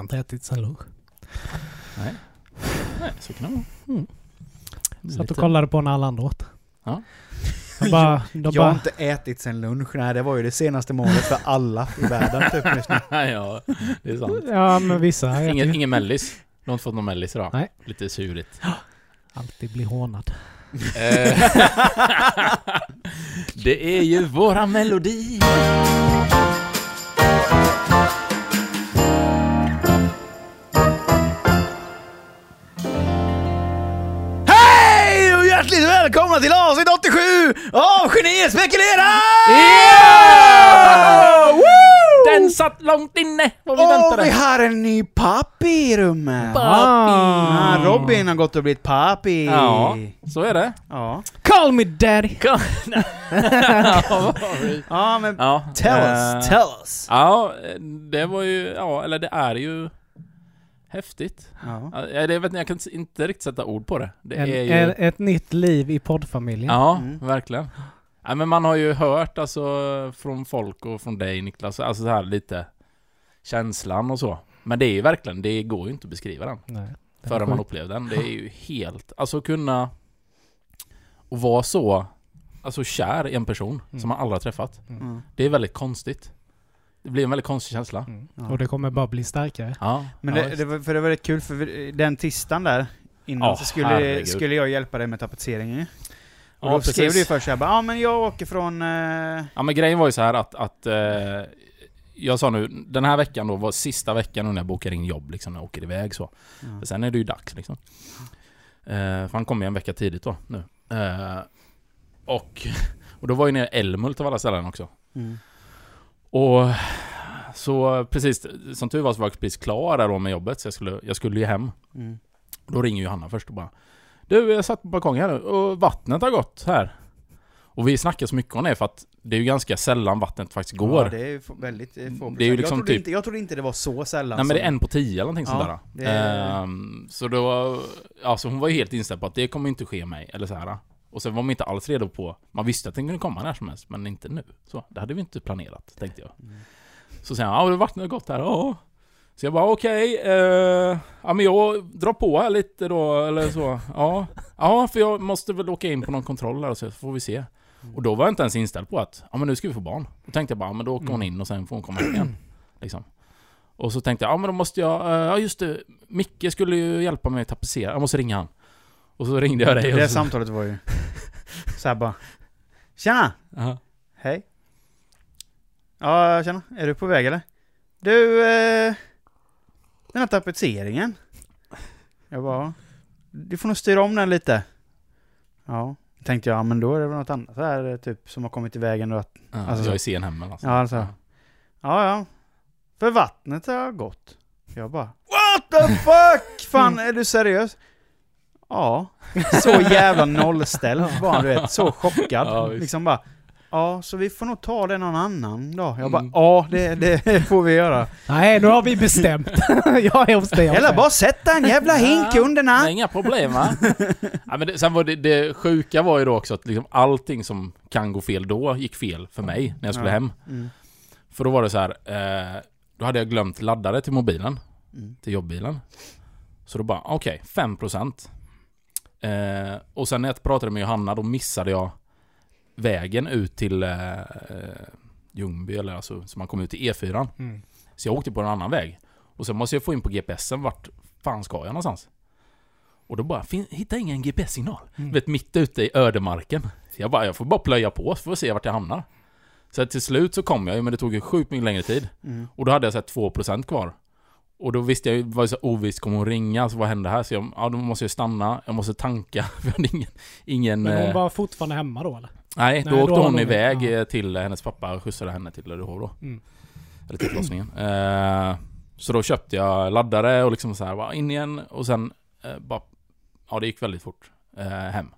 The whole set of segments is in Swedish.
har inte ätit sen lunch. Nej. Nej, så kan det vara. Mm. Satt och Lite- kollade på när alla andra åt. Ja. De bara, de Jag har bara, inte ätit sen lunch. Nej, det var ju det senaste målet för alla i världen typ just nu. ja, det är sant. ja men vissa Ingen, ingen mellis. Du har inte fått någon mellis idag? Nej. Lite surigt. alltid blir hånad. Eh, det är ju våran melodi. Välkomna till avsnitt 87 av Geni spekulerar! Den satt långt inne vad vi Och väntade. vi har en ny pappi i rummet. Ah, Robin har gått och blivit pappi. Ja, så är det. Ja. Call me daddy! ja, Ja, men ja, tell eh, us, tell us. Ja, det var ju, ja, eller det är ju häftigt. Ja. Ja, Jag, vet, inte, jag kan inte riktigt sätta ord på det. Det En, är ju... en, ett nytt liv i poddfamiljen. Ja, Mm. verkligen. Ja, men man har ju hört alltså från folk och från dig Niklas, alltså så här lite känslan och så. Men det är ju verkligen, det går ju inte att beskriva den Nej, är förrän man upplever den. Det är ju helt, alltså kunna och vara så, alltså kär i en person Mm. som man aldrig har träffat. Mm. Det är väldigt konstigt. Det blir en väldigt konstig känsla. Mm. Ja. Och det kommer bara bli starkare. Ja, Men ja, det, det var, för det var rätt kul, för den tisdagen där innan Ja, så skulle, herregud. skulle jag hjälpa dig med tapetseringen ju. Och Ja, då precis. skrev du ju först såhär ja men jag åker från... Eh, Ja men grejen var ju så här att, att eh, jag sa nu, den här veckan då var sista veckan när jag bokar in jobb liksom, när jag åker iväg så. ja. För sen är det ju dags liksom. Eh, för han kommer ju en vecka tidigt då, nu. Eh, och, och då var ju nere i Älmhult av alla ställen också. Mm. Och så precis, som tur var så var jag precis klar där då med jobbet, så jag skulle, jag skulle ju hem. Mm. Då ringer ju Hanna först och bara Du, jag satt på balkongen här nu och vattnet har gått här. Och vi snackar så mycket om det för att det är ju ganska sällan vattnet faktiskt går. Ja, det är väldigt eh, få Det är procent. ju liksom jag, trodde typ- inte, jag trodde inte det var så sällan. Nej men det är en på tio eller någonting Ja, sånt där. det är- Ehm, så då, alltså hon var ju helt inställd på att det kommer inte ske mig, eller så här. Och sen var man inte alls redo på, man visste att den kunde komma när som helst, men inte nu. Så, det hade vi inte planerat, tänkte jag. Mm. Så säger han, ja vattnet har gått här, ja. Så jag bara okej, eh, ja men jag drar på här lite då, eller så. Ja, ja för jag måste väl åka in på någon kontroll där så får vi se. Och då var jag inte ens inställd på att, ja men nu ska vi få barn. Då tänkte jag bara, ja, men då åker hon in och sen får hon komma hem igen. Liksom. Och så tänkte jag, ja men då måste jag, eh, ja just det, Micke skulle ju hjälpa mig att tapetsera, jag måste ringa han. Och så ringde jag dig Det och så, samtalet var ju såhär bara... Tjena! Ja. Hej. Ja, tjena. Är du på väg eller? Du, eh, den här tapetseringen. Jag bara, du får nog styra om den lite. Ja, tänkte jag, ja, men då är det väl något annat här, typ som har kommit i vägen då att, Ja, Alltså så. jag är sen hemma alltså. Ja, alltså. ja ja. För vattnet har gått. Jag bara, what the fuck? Fan, är du seriös? Ja. Så jävla nollställd var han, du vet. Så chockad. Ja, liksom bara, ja, så vi får nog ta det någon annan dag. Jag bara, Mm. ja, det, det får vi göra. Nej, nu har vi bestämt. jag är hos dig. Eller bara sätta en jävla hink Ja, under det är den. inga problem va? ja, men det, sen var det, det sjuka var ju då också att liksom allting som kan gå fel då gick fel för mig när jag skulle Ja. hem. Mm. För då var det så här, eh, då hade jag glömt laddare till mobilen, Mm. till jobbbilen. Så då bara, okej, 5%. Eh, och sen när jag pratade med Johanna, då missade jag vägen ut till eh, eh, Ljungby, eller alltså, så man kom ut till E4. Mm. Så jag åkte på en annan väg. Och sen måste jag få in på GPSen, vart fan ska jag någonstans? Och då bara, hitta ingen GPS-signal. Mm. Vet, mitt ute i ödemarken. Så jag bara, jag får bara plöja på, så får vi se vart jag hamnar. Så till slut så kom jag ju, men det tog ju sjukt mycket längre tid. Mm. Och då hade jag så här 2% kvar. Och då visste jag ju, var så ovisst, kommer hon ringa? Så vad hände här? Så jag, ja då måste jag stanna, jag måste tanka. För jag ingen, ingen Men hon eh, var fortfarande hemma då eller? nej, då Nej, åkte då hon iväg ja. eh, till hennes pappa och skjutsade henne till Löddeholm då. Mm. Eller till förlossningen. Eh, så då köpte jag laddare och liksom så här, bara in igen och sen eh, bara... Ja, det gick väldigt fort. Eh, hem.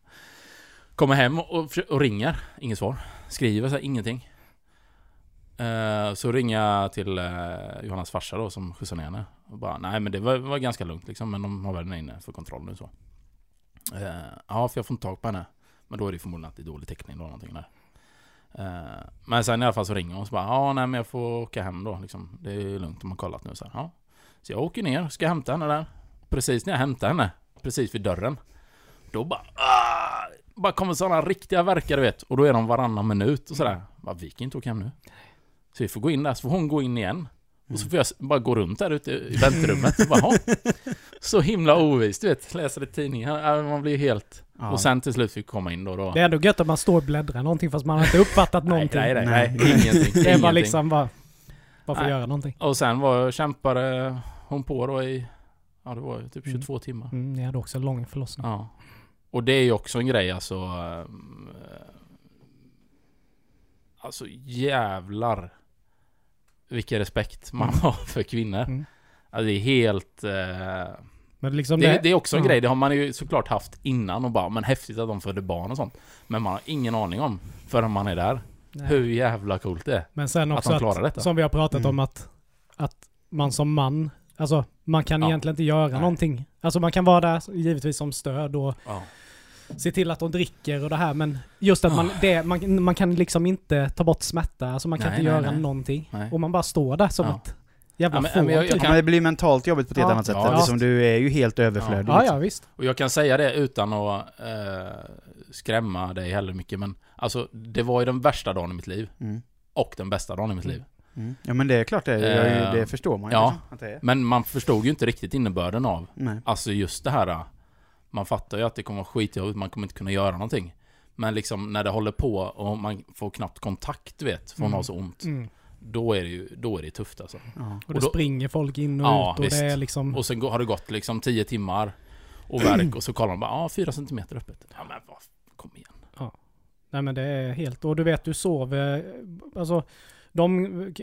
Kommer hem och, och ringer. Inget svar. Skriver så här, ingenting. Eh, så ringer jag till Johannas farsa då som skjutsade ner henne. Och bara, nej men det var, var ganska lugnt liksom, men de har väl den inne för kontroll nu så. Eh, ja, för jag får inte tag på henne. Men då är det förmodligen att det är dålig täckning eller någonting där. Eh, men sen i alla fall så ringer hon och så bara, ja nej men jag får åka hem då liksom. Det är lugnt, de har kollat nu så här. Ja. Så jag åker ner, ska hämta henne där. Precis när jag hämtar henne, precis vid dörren. Då bara... Aah! bara kommer sådana riktiga verkar du vet. Och då är de varannan minut och sådär. Bara, vi kan inte åka hem nu. Så vi får gå in där, så får hon gå in igen. Och så får jag bara gå runt där ute i väntrummet och bara, "Ha." Så himla ovist, du vet. Läser i tidningen. Man blir helt... Ja. Och sen till slut fick vi komma in då. då. Det är ändå gött att man står och bläddrar någonting fast man har inte uppfattat någonting. Nej, nej, Nej. nej, ingenting. Det ingenting. liksom bara... Bara för att göra någonting. Och sen var, kämpade hon på då i... Ja, det var ju typ Mm. 22 timmar. Mm, ni hade också en lång förlossning. Ja. Och det är ju också en grej alltså... eh, Alltså jävlar vilken respekt man Mm. har för kvinnor. Mm. Alltså det är helt... eh, Men liksom det, det... det är också en ja. grej, det har man ju såklart haft innan och bara men häftigt att de födde barn och sånt. Men man har ingen aning om förrän man är där. nej. Hur jävla coolt det är. Men sen att också de att, klarar detta. som vi har pratat Mm. om att, att man som man, alltså man kan Ja. egentligen inte göra Nej. någonting. Alltså man kan vara där givetvis som stöd och Ja. Se till att de dricker och det här men just att man, Ah. det, man, man kan liksom inte ta bort smärta, alltså man kan Nej, inte nej, göra nej. någonting. Nej. Och man bara står där som Ja. ett jävla Ja, men- men jag- jag typ. Ja, kan- men det blir mentalt jobbigt på ett Ja. annat sätt. Ja, eftersom du är ju helt överflödig. ja, liksom. ja, visst. Och jag kan säga det utan att eh, skrämma dig heller mycket men Alltså det var ju den värsta dagen i mitt liv Mm. Och den bästa dagen i mitt Mm. liv Mm. Ja men det är klart det, är. Det förstår man ju. Ja. liksom, att det är. Men man förstod ju inte riktigt innebörden av Nej. Alltså just det här Man fattar ju att det kommer vara skitjobbigt, man kommer inte kunna göra någonting Men liksom när det håller på och man får knappt kontakt du vet, för hon Mm. har så ont Mm. Då är det ju, då är det tufft alltså Ja. Och det då- springer folk in och Ja, ut och visst. det är liksom... Och sen går- har det gått liksom 10 timmar Och värk och så kollar de bara, ja ah, 4 centimeter öppet Ja men vad, kom igen Nej men det är helt... Och du vet, du sover... Alltså, de...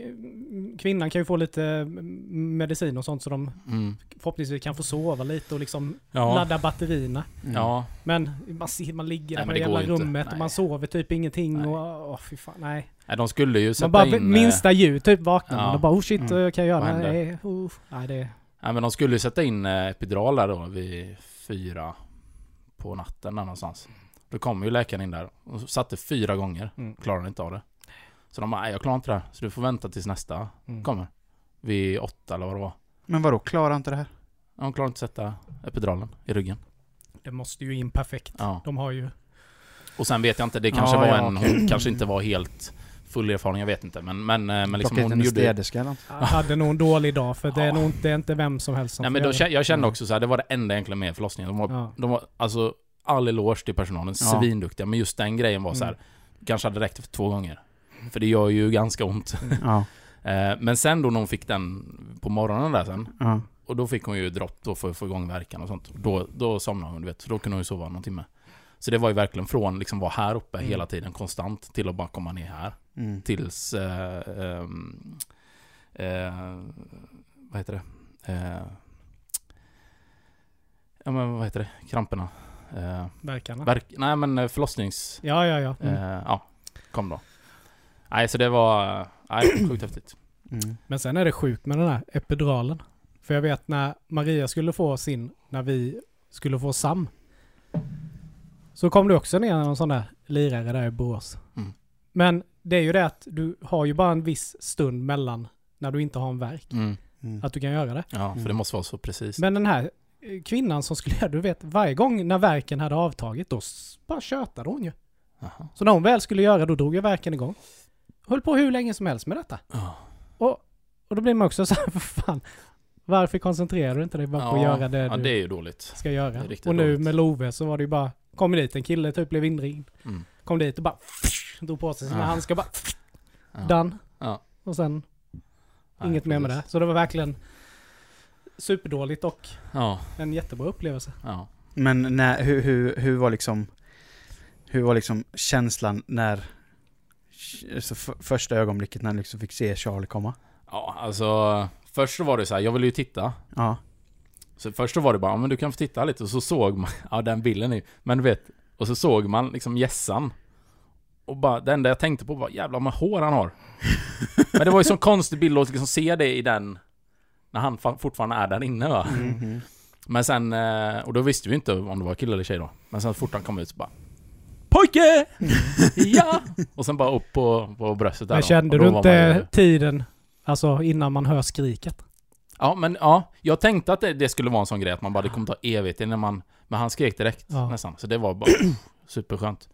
Kvinnan kan ju få lite medicin och sånt så de mm. förhoppningsvis kan få sova lite och liksom Ja, ladda batterierna. Mm. ja Men man, ser, man ligger Nej, där men i det jävla rummet och Nej. man sover typ ingenting Nej. och... Åh fy fan, nej. Nej, de skulle ju sätta Man bara, in... minsta ljud typ vaknar man ja. och bara oh shit, Mm. kan jag göra? Nej, oh, nej det... Nej men de skulle ju sätta in eh, epidural där då vid fyra på natten där någonstans. Då kom ju läkaren in där och satte fyra gånger. Mm. Klarade inte av det. Så de bara, nej jag klarar inte det här. Så du får vänta tills nästa Mm. kommer. Vid åtta eller vad det var. Men vadå, klarar inte det här? Ja, Hon klarade inte att sätta epiduralen i ryggen. Det måste ju in perfekt. Ja. De har ju... Och sen vet jag inte, det kanske Ja, var ja, en, okej. hon kanske inte var helt full erfaren, jag vet inte. Men, men, eh, men liksom Plocka hon en gjorde... städerska eller? Jag hade nog en dålig dag för det är Ja. nog inte, det är inte vem som helst som Nej men då, jag kände också så här, det var det enda egentligen med förlossningen. De var, Ja. de var alltså all eloge till personalen, Ja. svinduktiga. Men just den grejen var så här, Mm. kanske hade räckt för två gånger. För det gör ju ganska ont. Ja. Eh, men sen då när hon fick den på morgonen där sen, ja. och då fick hon ju dropp då för att få igång verkan och sånt. Då, då somnade hon, du vet. Så då kunde hon ju sova någon timme. Så det var ju verkligen från liksom vara här uppe Mm. hela tiden konstant till att bara komma ner här. Mm. Tills... Eh, ehm, eh, vad heter det? Eh, ja men vad heter det? Kramperna. Eh, Verkarna. verk, nej men eh, förlossnings... Ja, ja, ja. Mm. Eh, ja, kom då. Nej så det var... Nej, sjukt häftigt. Mm. Men sen är det sjukt med den här epiduralen. För jag vet när Maria skulle få sin, när vi skulle få Sam. Så kom det också ner någon sån där lirare där i Borås. Mm. Men det är ju det att du har ju bara en viss stund mellan när du inte har en verk. Mm. Mm. Att du kan göra det. Ja, för Mm. det måste vara så precis. Men den här eh, kvinnan som skulle göra, du vet, varje gång när verken hade avtagit, då bara tjötade hon ju. Jaha. Så när hon väl skulle göra, då drog ju verken igång. Höll på hur länge som helst med detta. Ja. Och då blir man också så här, för fan. Varför koncentrerar du inte dig bara på att göra det ja, du det är ju dåligt. ska det göra? är riktigt Och nu dåligt. med Love så var det ju bara, kom dit en kille typ blev inringd. Mm. Kom dit och bara drog på sig sina Ja. handskar bara Ja. done. Ja. Och sen Nej, inget mer med det. Så det var verkligen superdåligt och Ja, en jättebra upplevelse. ja. Men när, hur, hur, hur var liksom Hur var liksom känslan när alltså för, Första ögonblicket när du liksom fick se Charlie komma? Ja, alltså... Först så var det så här, jag ville ju titta. Ja. Så först så var det bara, "Ja, men du kan få titta lite. Och så såg man, ja den bilden är ju... Men du vet, och så såg man liksom gässan. Och bara, det enda jag tänkte på var, jävlar vad hår han har. men det var ju sån konstig bild att liksom se det i den... När han fa- fortfarande är där inne va. Mhm. Men sen, eh, och då visste vi inte om det var kille eller tjej då. Men sen så fort han kom ut så bara Pojke! ja! Och sen bara upp på, på bröstet där Men kände då du inte man tiden, alltså innan man hör skriket? Ja, men ja. Jag tänkte att det, det skulle vara en sån grej att man bara, det kommer ta evigt innan man... Men han skrek direkt Ja. nästan. Så det var bara superskönt.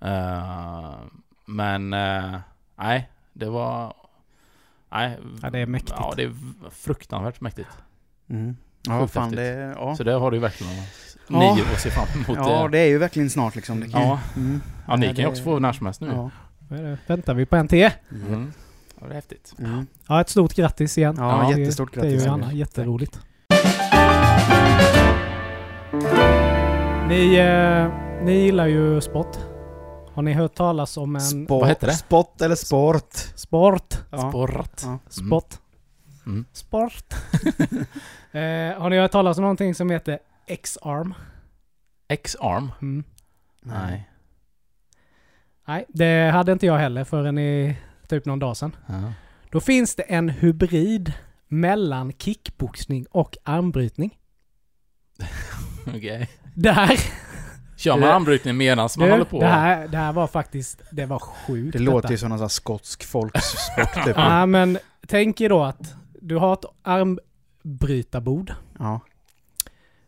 Eh, men... eh, nej, det var... Nej. Ja, det är mäktigt. Ja, det är fruktansvärt mäktigt. Mm. Ja, Sjukt fan häftigt. det... Ja. Så det har du verkligen Ja. nio att se fram emot. ja, det. det är ju verkligen snart liksom. Det kan, Ja. Mm. ja, ni kan ju det- också få när som helst nu. Ja. Det? Väntar vi på en till? Mm. Ja, det är häftigt. Mm. Ja, ett stort grattis igen. Ja, Det- jättestort Det är grattis. ju Anna, jätteroligt. Ni, eh, ni gillar ju sport. Har ni hört talas om en Sport, Vad heter det? Sport eller sport? sport? Ja. Sporrat. Ja. Sport. Mm. Sport. eh, har ni hört talas om någonting som heter X-arm? X-arm? Mm. Nej. Nej, det hade inte jag heller förrän i typ någon dag sedan. Ja. Då finns det en hybrid mellan kickboxning och armbrytning. Okej. Där! Kör man armbrytning medan man Du, håller på? det, här, det här var faktiskt, det var sjukt Det låter ju som någon sån här skotsk folksport typ. Ja, men tänk er då att du har ett armbrytarbord. Ja.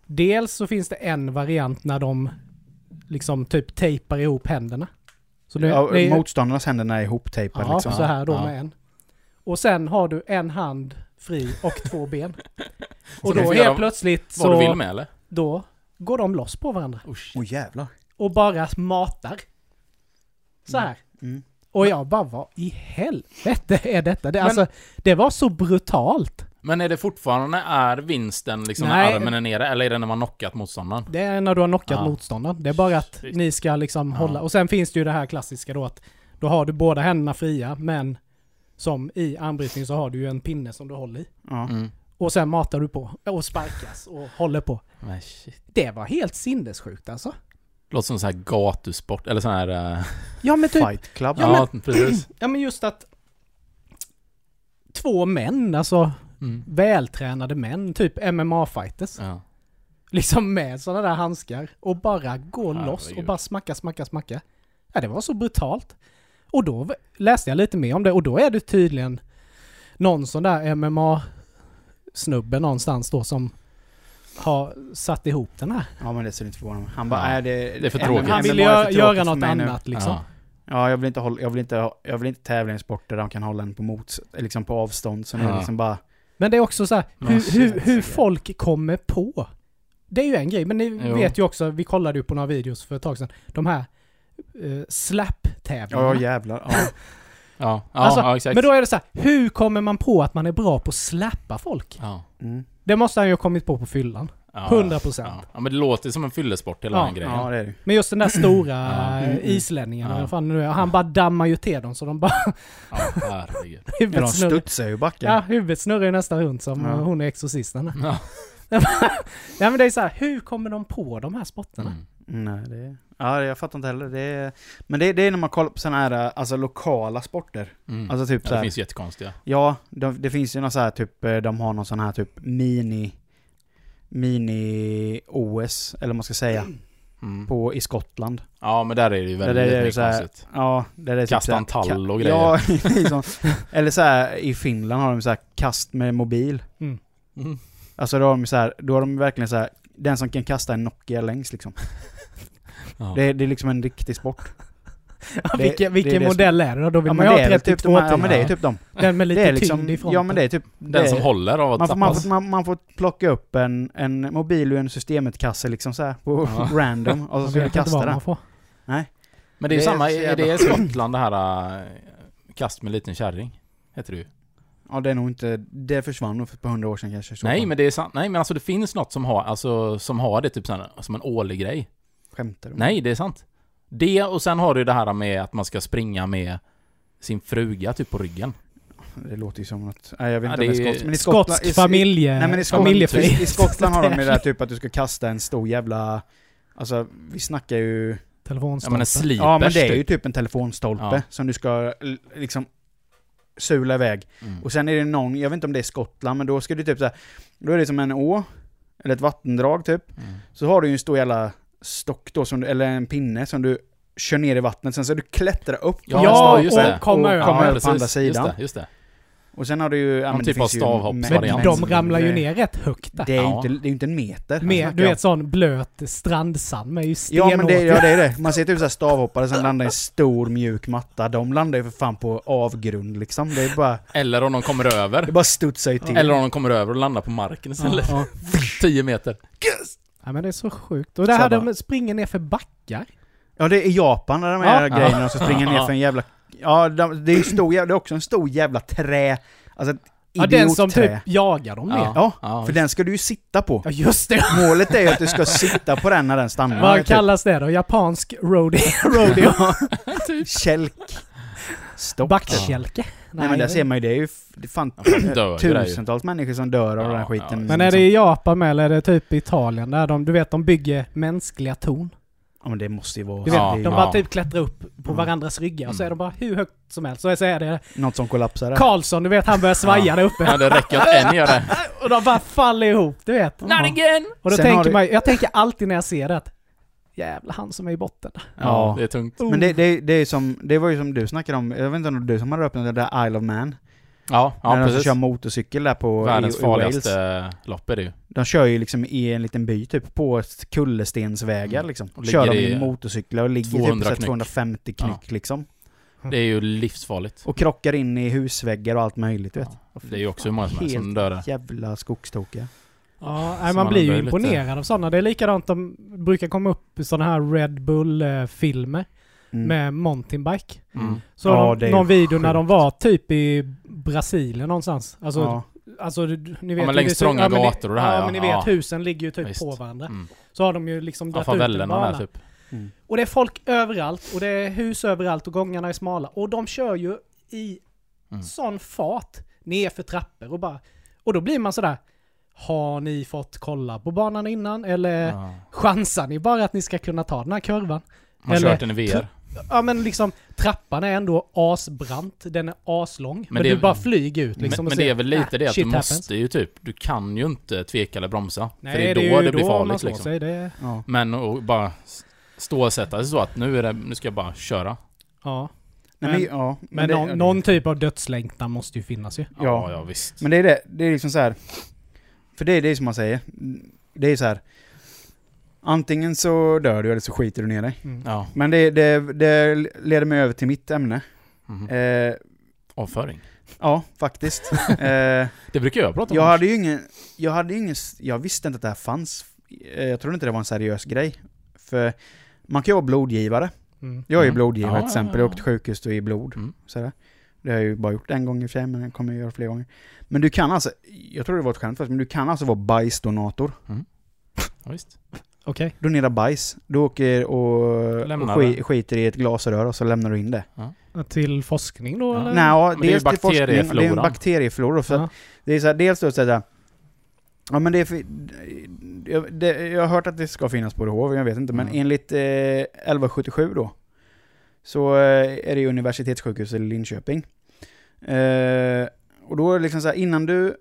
Dels så finns det en variant när de liksom typ tejpar ihop händerna. Så det, ja, det är, motståndarnas händer är ihoptejpade ja, liksom. så här då Ja. med en. Och sen har du en hand fri och två ben. Så Och då helt plötsligt Vad du vill så med eller? då går de loss på varandra. Åh jävlar. Och bara matar. Så här. Mm. Och jag bara, vad i helvete är detta? Det, Men- alltså, det var så brutalt. Men är det fortfarande, är vinsten liksom Nej. när armen är nere, eller är det när man knockat motståndaren? Det är när du har knockat Ja. motståndaren. Det är bara att Shit. ni ska liksom Ja. hålla. Och sen finns det ju det här klassiska då att då har du båda händerna fria, men som i armbrytning så har du ju en pinne som du håller i. Ja. Mm. Och sen matar du på och sparkas och håller på. Men shit. Det var helt sinnessjukt alltså. Låter som så här gatusport, eller sån här... eh, Ja men typ, Fight Club. ja, precis. ja men just att två män, alltså Mm. vältränade män, typ MMA-fighters. Ja. Liksom med sådana där handskar och bara gå Herregud. loss och bara smacka, smacka, smacka. Ja, det var så brutalt. Och då läste jag lite mer om det och då är det tydligen någon sån där MMA-snubbe någonstans då som har satt ihop den här. Ja men det ser inte förvånande Han bara, Ja. nej det, Det är för tråkigt. Han ville är för göra, något mig annat liksom. Ja. Ja, jag vill inte hålla, jag vill inte, jag vill inte tävla i en sport där de kan hålla en på mot, liksom på avstånd. Så nu är det Ja. liksom bara, Men det är också så här, hur, hur, hur folk kommer på. Det är ju en grej, men ni Jo. vet ju också, vi kollade ju på några videos för ett tag sedan, de här uh, slap-tävlingarna. ja jävlar. Ja. Ja, ja, Alltså, ja exakt. Men då är det så här, hur kommer man på att man är bra på att slappa folk? Ja. Mm. Det måste han ju ha kommit på på fyllan. Ja, 100%. Ja. ja, men det låter som en fyllesport hela Ja. den grejen. ja det är det Men just den där stora Ja. eh, Mm, mm. islänningen, Ja. fan det nu är, han bara dammar ju till dem så de bara... Ja, herregud. Ja, de studsar ju backen. ja, huvudet snurrar ju nästan runt som Ja. eh, hon är exorcisten. Ja. ja men det är så här, hur kommer de på de här sporterna? Mm. Nej, det Ja, jag fattar inte heller. Det är, men det, det är när man kollar på sådana här, alltså lokala sporter. Mm. Alltså typ ja, så det här, finns jättekonstiga. Ja, de, det finns ju någon så här typ, eh, de har någon sån här typ mini, mini-OS, eller vad man ska säga, Mm. på, i Skottland. Ja, men där är det ju Där väldigt är det mycket så här- konstigt. Ja, där det är typ Kasta så här- en tall och grejer. Ja, liksom. Eller så här i Finland har de så här kast med mobil. Mm. Alltså då har de så här, då har de verkligen så här, den som kan kasta en Nokia längst liksom. Ja. Det, det är liksom en riktig sport. Ja, Det- vilken det är vilken det modell är det då? Då vill Ja man ju det ha är väl 32 typ de ja men det är typ dem. Den med lite det är tyngd liksom, i fronten. ja men det är typ... Den det som är, håller av att man, får, man, får, man, man får plocka upp en, en mobil ur en systemetkasse liksom så här på Ja. random och så ska du kasta den. får. Men det är ju är samma, är det i Skottland det här äh, kast med liten kärring? Heter det ju. Ja det är nog inte, det försvann nog för ett par hundra år sedan kanske. Nej fall. men det är sant. Nej men alltså det finns något som har, alltså, som har det typ såhär, som en årlig grej. Skämtar du? Nej, det är sant. Det och sen har du det här med att man ska springa med sin fruga typ på ryggen. Det låter ju som något... Nej jag vet Ja, inte om det är är skotsk, men i Skottland... Skotsk i- familje... Nej men i Skottland, i, i Skottland har de ju det där typ att du ska kasta en stor jävla... Alltså vi snackar ju... Ja Telefonstolpe. men en slipers Ja men det är typ. ju typ en telefonstolpe Ja. som du ska liksom sula iväg. Mm. Och sen är det någon, jag vet inte om det är Skottland, men då ska du typ så här, Då är det som en å, eller ett vattendrag typ. Mm. Så har du ju en stor jävla stock då, som du, eller en pinne som du kör ner i vattnet. Sen ska du klättra upp på Ja, här och komma Ja, över precis. på andra sidan. Just det, just det. Och sen har du ju... ja, Någon men det typ av stavhoppsvariant. Men de ramlar ju ner rätt högt där. Det är ju Ja. inte, det är inte en meter. Med, snackar du vet sån blöt strandsand med ju Ja men det, ja, stenhårt. det är det. Man ser typ såhär stavhoppare som landar i en stor mjuk matta. De landar ju för fan på avgrund liksom. Det är bara... Eller om de kommer Det över. är bara studsar ju till. Eller om de kommer över och landar på marken istället. Ja. 10 meter. Ja men det är så sjukt. Och här bara- de springer ner för backar. Ja det är Japan där de här Ja. grejerna som springer ner för en jävla... Ja de, det är stor det är också en stor jävla trä... Alltså ett Ja den som idiotträ. typ jagar dem ner. Ja. Ja, Ja, för den ska du ju sitta på. just det. Målet är ju att du ska sitta på den när den stannar. Vad Typ kallas det då? Japansk roadie? rodeo? Kälk. Stopp. Backkälke? Nej men där ser man ju, det är ju f- det är fan Ja, dör tusentals människor som dör av Ja, den skiten. ja. Men är det i Japan med eller är det typ i Italien där de, du vet de bygger mänskliga torn? Ja men det måste ju vara... Du vet, Ja, de bara ja. typ klättrar upp på Mm. varandras ryggar och så är de bara hur högt som helst. Och så är det något som kollapsar. Karlsson, du vet han börjar svaja Ja. där uppe. Ja, det räcker att en gör det. Och de bara faller ihop, du vet. Not again! Och då Sen tänker du- man jag tänker alltid när jag ser det att jävla han som är i botten. Ja, Ja. det är tungt. Men det, det, det är som, det var ju som du snackade om, jag vet inte om det var du som hade öppnat det där Isle of Man? Ja, ja när de precis. kör motorcykel där på Världens i, i Wales. farligaste lopp är det ju. De kör ju liksom i en liten by typ, på ett kullerstensvägar Mm. liksom. Och Kör de i motorcyklar och ligger 200 typ så här knyck. 250 knyck Ja. liksom. Det är ju livsfarligt. Och krockar in i husväggar och allt möjligt du vet. Ja. Det är ju också hur många som Helt dör där. Jävla skogstokiga. Ja, man man blir ju ju lite- imponerad av sådana. Det är likadant, de brukar komma upp sådana här Red Bull-filmer Mm. med mountainbike. Mm. Så Ja, de, någon video när de sjukt. var typ i Brasilien någonstans. Alltså, ja. alltså ni vet men hur längs trånga gator och det här, Ja, ja. men ni vet Ja. husen ligger ju typ Visst. på varandra. Mm. Så har de ju liksom Ja, dragit ut en bana. där typ. Mm. Och det är folk överallt och det är hus överallt och gångarna är smala. Och de kör ju i Mm. sån fart ner för trappor och bara... Och då blir man sådär... Har ni fått kolla på banan innan eller Ja. chansar ni bara att ni ska kunna ta den här kurvan? Man har Eller- kört den i VR. Ja men liksom trappan är ändå asbrant, den är aslång. Men, det du är- bara flyger ut liksom men, och men ser, det är väl lite "Ah, det att du shit måste happens." ju typ, du kan ju inte tveka eller bromsa. Nej, för det är då ju det, blir då farligt liksom. Sig, det, Ja. Men att bara s- stålsätta sig så att nu är det, nu ska jag bara köra. ja. Nej, Men- men, ja, Men, det- någon, någon typ av dödslängtan måste ju finnas ju. Ja, Ja. ja visst. Men det är det, det är liksom så här. För det är det som man säger. Det är så här. Antingen så dör du eller så skiter du ner dig. Mm. Ja. Men det, det, det leder mig över till mitt ämne. Mhm. Eh, Avföring. ja, faktiskt. eh, Det brukar jag prata om. jag hade ju ingen, jag hade ju ingen, jag visste inte att det här fanns. Eh, Jag trodde inte det var en seriös grej. För man kan ju vara blodgivare. Mm. Jag är ju Mm. blodgivare Ja, till exempel. ja, Jag ja. åkte till sjukhus och i blod. Mm. Sådär. Det har jag ju bara gjort en gång i och för sig, men det kommer jag göra fler gånger. Men du kan alltså, jag tror det var ett skämt först, men du kan alltså vara bajsdonator. Ja, visst. Okej. Donera bajs. Du åker och, och sk- det. skiter i ett glasrör och så lämnar du in det. Till forskning då Ja. eller? Nej, ja, Men det är ju forskning, det är en bakterieflora. Ja. det är så här, dels då så här, Ja men det är för, jag, det, jag har hört att det ska finnas på HV, jag vet inte. Men Mm. enligt eh, 1177 då. Så eh, är det ju universitetssjukhuset i Linköping. Eh, och då är det liksom så här, innan du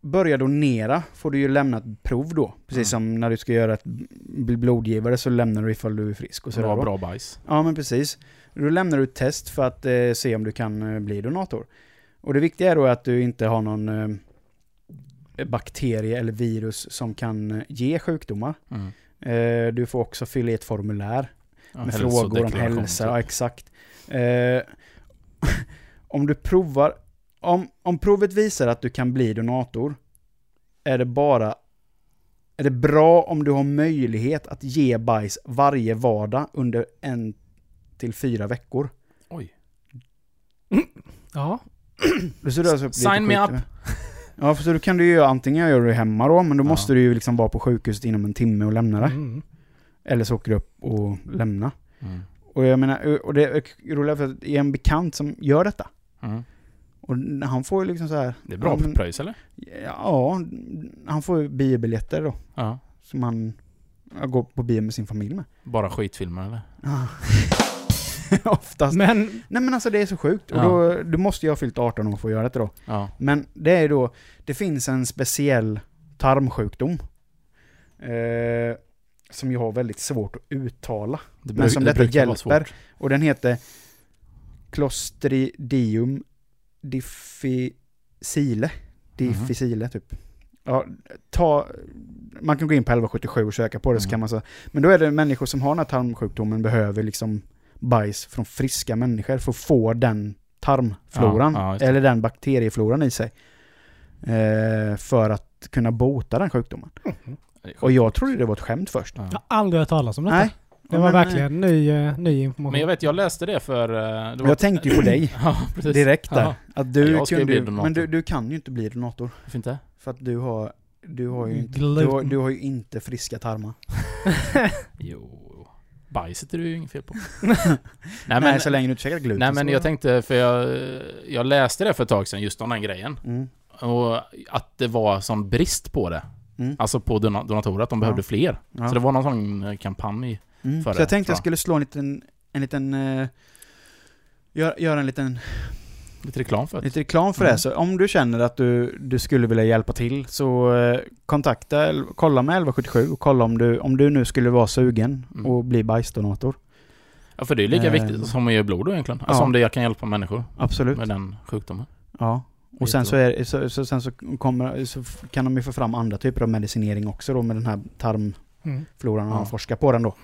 börjar donera får du ju lämna ett prov då. Precis Mm. som när du ska göra ett bli blodgivare så lämnar du ifall du är frisk och Så så det där var då. bra bajs. Ja, men precis. Då lämnar du ett test för att eh, se om du kan eh, bli donator. Och det viktiga är då att du inte har någon eh, bakterie eller virus som kan eh, ge sjukdomar. Mm. Eh, du får också fylla i ett formulär Ja, med frågor om hälsa. typ. Ja, exakt. Om du provar, om, om provet visar att du kan bli donator, är det bara är det bra om du har möjlighet att ge bajs varje vardag under en till fyra veckor. Oj. Ja. Då ser du alltså Sign me up. Ja, för så du kan du ju antingen göra det hemma då, men då Ja. måste du ju liksom vara på sjukhuset inom en timme och lämna det. Mm. Eller så åker du upp och lämna. Mm. Och jag menar, och det är roligt för att det är en bekant som gör detta. Mm. Och han får ju liksom så här. Det är bra ja, men- pröjs eller? Ja, han får ju biobiljetter då. Ja. Som han ja, går på bio med sin familj med. Bara skitfilmer eller? Oftast. Men, Nej men alltså det är så sjukt. Och Ja. då, du måste ju ha fyllt 18 år för att göra detta då. Ja. Men det är då, det finns en speciell tarmsjukdom. Eh, som jag har väldigt svårt att uttala. Det, Men som det detta hjälper. Och den heter Clostridium difficile. Difficile typ. Ja, ta, man kan gå in på 1177 och söka på det så Mm. kan man säga. Men då är det människor som har den här tarmsjukdomen behöver liksom bajs från friska människor för att få den tarmfloran. Ja, ja, eller den bakteriefloran i sig. Eh, för att kunna bota den sjukdomen. Och jag trodde det var ett skämt först. Ja. Jag har aldrig hört talas om detta. Nej. Det var Men, verkligen ny, eh, ny information. Men jag vet, jag läste det för... eh, Det var, Jag tänkte ju på dig ja, precis. direkt där. Ja, Att du Jag kunde, bli donator. men du, du kan ju inte bli donator. varför inte? För att du har, du har ju inte, du har, du har ju inte friska tarmar. Jo... Bajset är det ju inget fel på. Nej, nej, men, så länge du inte käkar gluten nej men jag tänkte, för jag, jag läste det för ett tag sedan, just om den grejen. Mm. Och att det var sån brist på det. Mm. Alltså på dona- donatorer, att de Ja. behövde fler. Ja. Så det var någon sån eh, kampanj. Mm. för Så det, jag tänkte jag jag. skulle slå en liten, en liten, uh, gör, göra en liten, Lite reklam för det. lite reklam för Mm. det. Så om du känner att du, du skulle vilja hjälpa till så eh, kontakta, kolla med 1177 och kolla om du, om du nu skulle vara sugen Mm. och bli bajsdonator. Ja, för det är lika Eh, viktigt som att ge blod då egentligen. Alltså ja. om det kan hjälpa människor Absolut. med den sjukdomen. Ja. Och sen så, är, så, så, sen så, kommer, så kan de ju få fram andra typer av medicinering också då med den här tarmfloran Mm. och Ja. forskar på den då.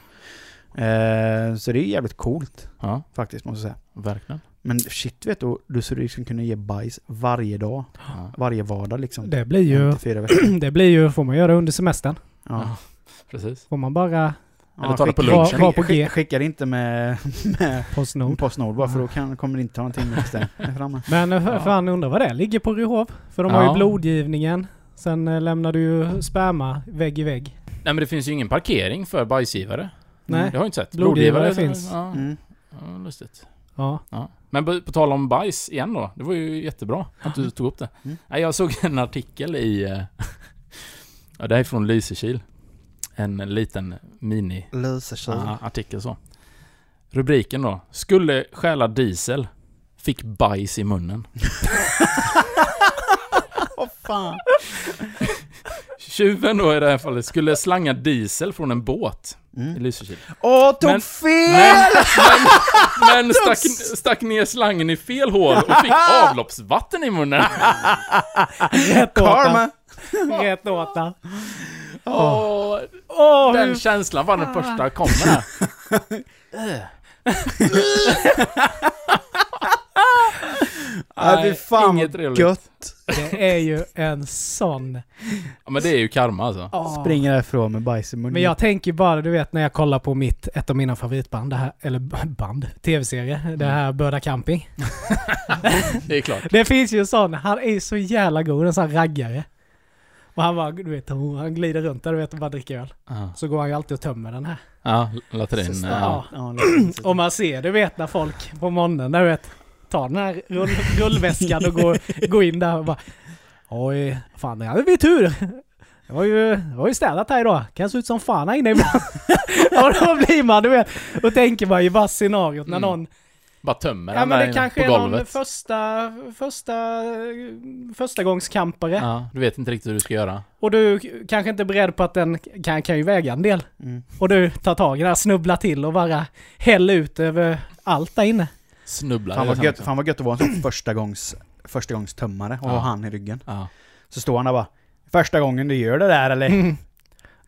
Eh, så det är jävligt coolt Ja, faktiskt måste jag säga. verkligen. Men shit vet du, du skulle liksom kunna ge bajs varje dag. Ja. Varje vardag liksom. Det blir ju... Det blir ju... Får man göra under semestern. Ja. Ja, precis. Får man bara Eller ta det på skicka- lunchen. Var på skicka- G. Skicka det inte med, med Postnord. Postnord bara för då kan, kommer det inte ta en timme framme. Men eh, Ja. fan undrar vad det är. ligger på Ryhov. För de har Ja. ju blodgivningen. Sen eh, lämnar du ju sperma vägg i vägg. Nej men det finns ju ingen parkering för bajsgivare. Nej. Det har jag inte sett. Blodgivare finns. Ja, Mm. ja, lustigt. Ja. Ja. Men på, på tal om bajs igen då. Det var ju jättebra att du tog upp det. Mm. Nej, jag såg en artikel i... eh, ja, det här är från Lysekil. En liten mini Lysekil. artikel så. Rubriken då. Skulle stjäla diesel. Fick bajs i munnen. Åh fan. Tjuven då i det här fallet skulle slanga diesel från en båt i Mm. Lysekil. Åh, tog Men- fel! Men, men stack, stack ner slangen i fel hål och fick avloppsvatten i munnen. Rätt åt Karma! den. Rätt åt den. Åh, den hur- känslan var den första kommer här. Ja, fy fan inget trevligt. gött. Det är ju en sån... Ja, men det är ju karma alltså. Åh. Springer härifrån med bajs i munnen. Men jag tänker bara, du vet när jag kollar på mitt, ett av mina favoritband, det här, eller band, tv-serie, det här Börda Camping. Det är klart. Det finns ju en sån, han är så jävla god, en sån raggare. Och han bara, du vet, han glider runt där du vet och bara dricker öl. Ja, Så går han ju alltid och tömmer den här. ja latrin. Sista- Ja. Ja, Och man ser, du vet när folk på morgonen, där du vet, tar den här rull, rullväskan och går, går in där och bara Oj, fan det hade vi tur. Det var ju, det var ju städat här idag. Kan se ut som fan här inne ibland. och då blir man, du vet, då tänker man ju bara scenariot när Mm. någon Bara tömmer Ja den men det kanske på är någon första, första, första gångskampare. Ja, du vet inte riktigt hur du ska göra. Och du kanske inte är beredd på att den kan, kan ju väga en del. Mm. Och du tar tag i den här, snubblar till och bara häller ut över allt där inne. Snubblar. Fan vad, gött, fan vad gött att vara en sån första gångs, första gångs tömmare och Ja. ha han i ryggen. Ja. Så står han där bara Första gången du gör det där eller? Mm.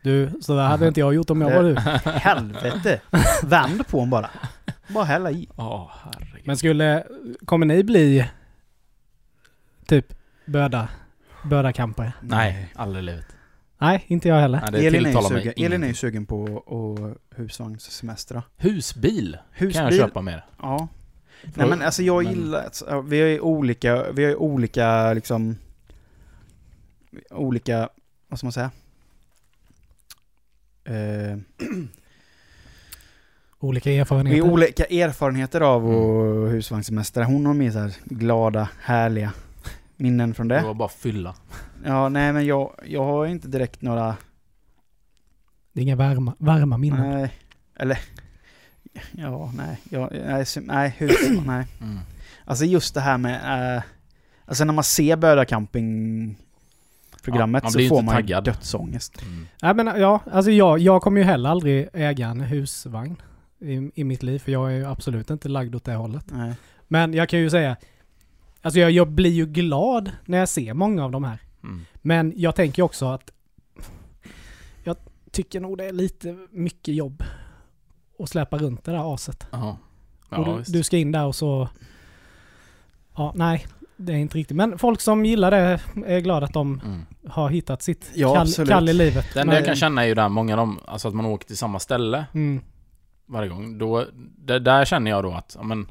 Du, så där hade inte jag gjort om jag var du. Helvete! Vänd på honom bara. Bara hälla i. Herregud. Men skulle, kommer ni bli typ böda, bödakampare? Nej, aldrig i livet. Nej, inte jag heller. Nej, Elin är, sugen, Elin är ju sugen på att husvagnssemestra. Husbil Husbil? kan jag köpa med. Ja. Nej men alltså jag Men- gillar, alltså, vi har ju olika, vi har ju olika liksom, olika, vad ska man säga? Eh, Olika vi erfarenheter. har olika erfarenheter av Mm. att husvagnssemestra. Hon har mer så här glada, härliga minnen från Det det. var bara fylla. Ja, nej men jag, jag har inte direkt några, Det är inga varma, varma minnen. nej, eller, ja, nej, jag, nej, nej, hus, nej. Mm. Alltså just det här med, eh, alltså när man ser Böda camping programmet Ja, så får inte man taggad. dödsångest. Mm. Nej men ja, alltså jag, jag kommer ju heller aldrig äga en husvagn i, i mitt liv. För jag är ju absolut inte lagd åt det hållet. Nej. Men jag kan ju säga, Alltså jag, jag blir ju glad när jag ser många av de här. Mm. Men jag tänker också att jag tycker nog det är lite mycket jobb att släpa runt det där aset. Ja. och du, du ska in där och så... Ja, nej. Det är inte riktigt. Men folk som gillar det är glada att de Mm. har hittat sitt Ja, kall, absolut. kall i livet. Men- jag kan känna är ju där många av dem, alltså att man åker till samma ställe Mm. varje gång. Då, det, där känner jag då att, men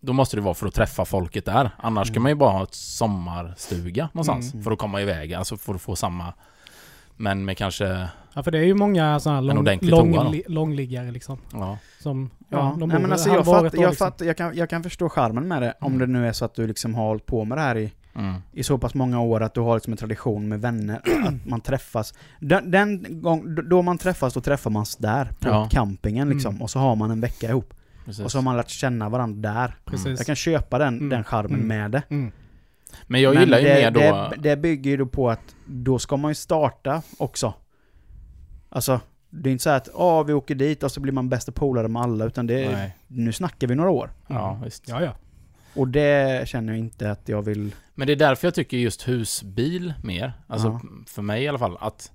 då måste det vara för att träffa folket där. Annars Mm. kan man ju bara ha ett sommarstuga någonstans Mm. för att komma iväg, alltså för att få samma men med kanske, Ja, för det är ju många sådana här lång, lång, li, långliggare liksom. ja. Som, ja, Ja, de nej, men alltså jag, fatt, jag, liksom. fatt, jag, kan, jag kan förstå charmen med det, om Mm. det nu är så att du liksom har hållit på med det här i, Mm. i så pass många år att du har liksom en tradition med vänner, att man träffas. Den, den gång, då man träffas, då träffar man där, på Ja. campingen liksom, Mm. och så har man en vecka ihop. Precis. Och så har man lärt känna varandra där. Precis. Jag kan köpa den, Mm. den charmen Mm. med det. Mm. Men jag Men gillar ju det, mer då... Det, det bygger ju då på att då ska man ju starta också. Alltså, det är inte så här att ah, vi åker dit och så blir man bästa polare med alla, utan det är, Nej. nu snackar vi några år. Ja, visst. Ja, ja. Och det känner jag inte att jag vill... Men det är därför jag tycker just husbil mer. Alltså Ja. för mig i alla fall. Att,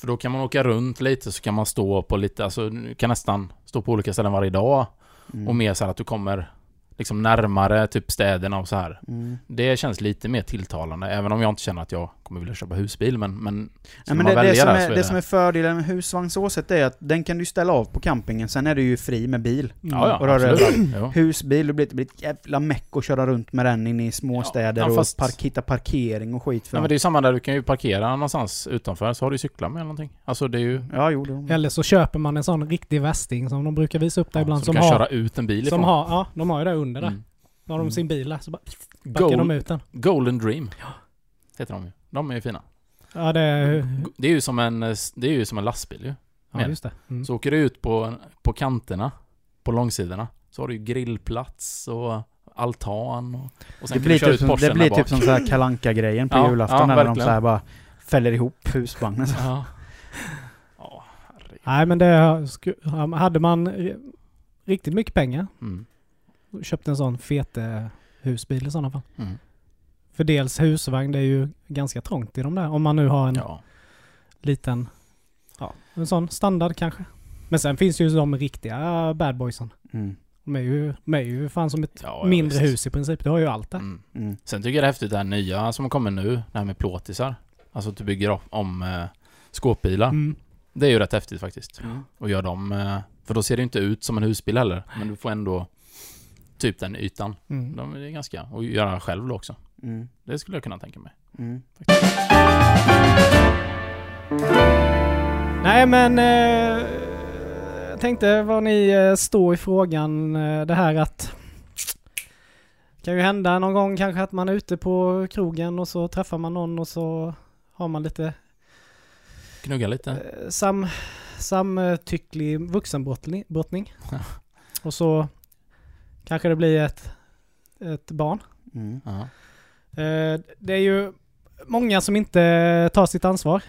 för då kan man åka runt lite så kan man stå på lite, alltså du kan nästan stå på olika ställen varje dag. Mm. Och mer så här att du kommer liksom närmare typ städerna och så här. Mm. Det känns lite mer tilltalande, även om jag inte känner att jag kommer vilja köpa husbil. Men, men Ja, men det, det, som är, är det som är fördelen med husvagnsåset är att den kan du ställa av på campingen, sen är du ju fri med bil. Ja, ja, Och röra absolut. Husbil, det blir, det blir ett jävla meck att köra runt med den inne i småstäder Ja, ja, fast- och park, hitta parkering och skit för Ja, men det är ju samma där, du kan ju parkera någonstans utanför så har du cyklar med eller någonting. Alltså det är ju... Ja, jo, det Eller så köper man en sån riktig västing som de brukar visa upp där Ja, ibland. så Som du kan har, köra ut en bil som ifrån. har, ja, de har ju det under där. Mm. Då har de Mm. sin bil där, så bara backar Gold, de ut den. Golden Dream. Heter de ju. De är ju fina. Ja, det är... Det är ju som en, det är ju som en lastbil ju. Ja, just det. Mm. Så åker du ut på, på kanterna, på långsidorna, så har du ju grillplats och altan och, och sen Det kan blir du köra typ ut som, Porschen det blir typ som så här kalanka grejen på Ja, julafton ja, när de verkligen. så här bara fäller ihop husvagnen. Ja. Herregud. Nej, men det hade man riktigt mycket pengar Mm. köpte en sån fet eh, husbil i sådana fall. Mm. För dels husvagn, det är ju ganska trångt i de där. Om man nu har en Ja. liten, ja, en sån standard kanske. Men sen finns ju de riktiga bad boysen. Mm. De är ju, de är ju fan som ett Ja, ja, mindre visst. hus i princip. Du har ju allt där. Mm. Mm. Sen tycker jag det är häftigt det här nya som kommer nu, det här med plåtisar. Alltså att du bygger om- om eh, skåpbilar. Mm. Det är ju rätt häftigt faktiskt. Mm. Och gör dem, eh, för då ser det inte ut som en husbil heller. Men du får ändå typ den ytan. Mm. De är ganska, och göra själv då också. Mm. Det skulle jag kunna tänka mig. Mm. Nej men, eh, jag tänkte vad ni eh, står i frågan. Eh, det här att det kan ju hända någon gång kanske att man är ute på krogen och så träffar man någon och så har man lite Gnugga lite. eh, sam, samtycklig vuxenbrottning. Ja. Och så kanske det blir ett, ett barn. Mm. Eh, det är ju många som inte tar sitt ansvar.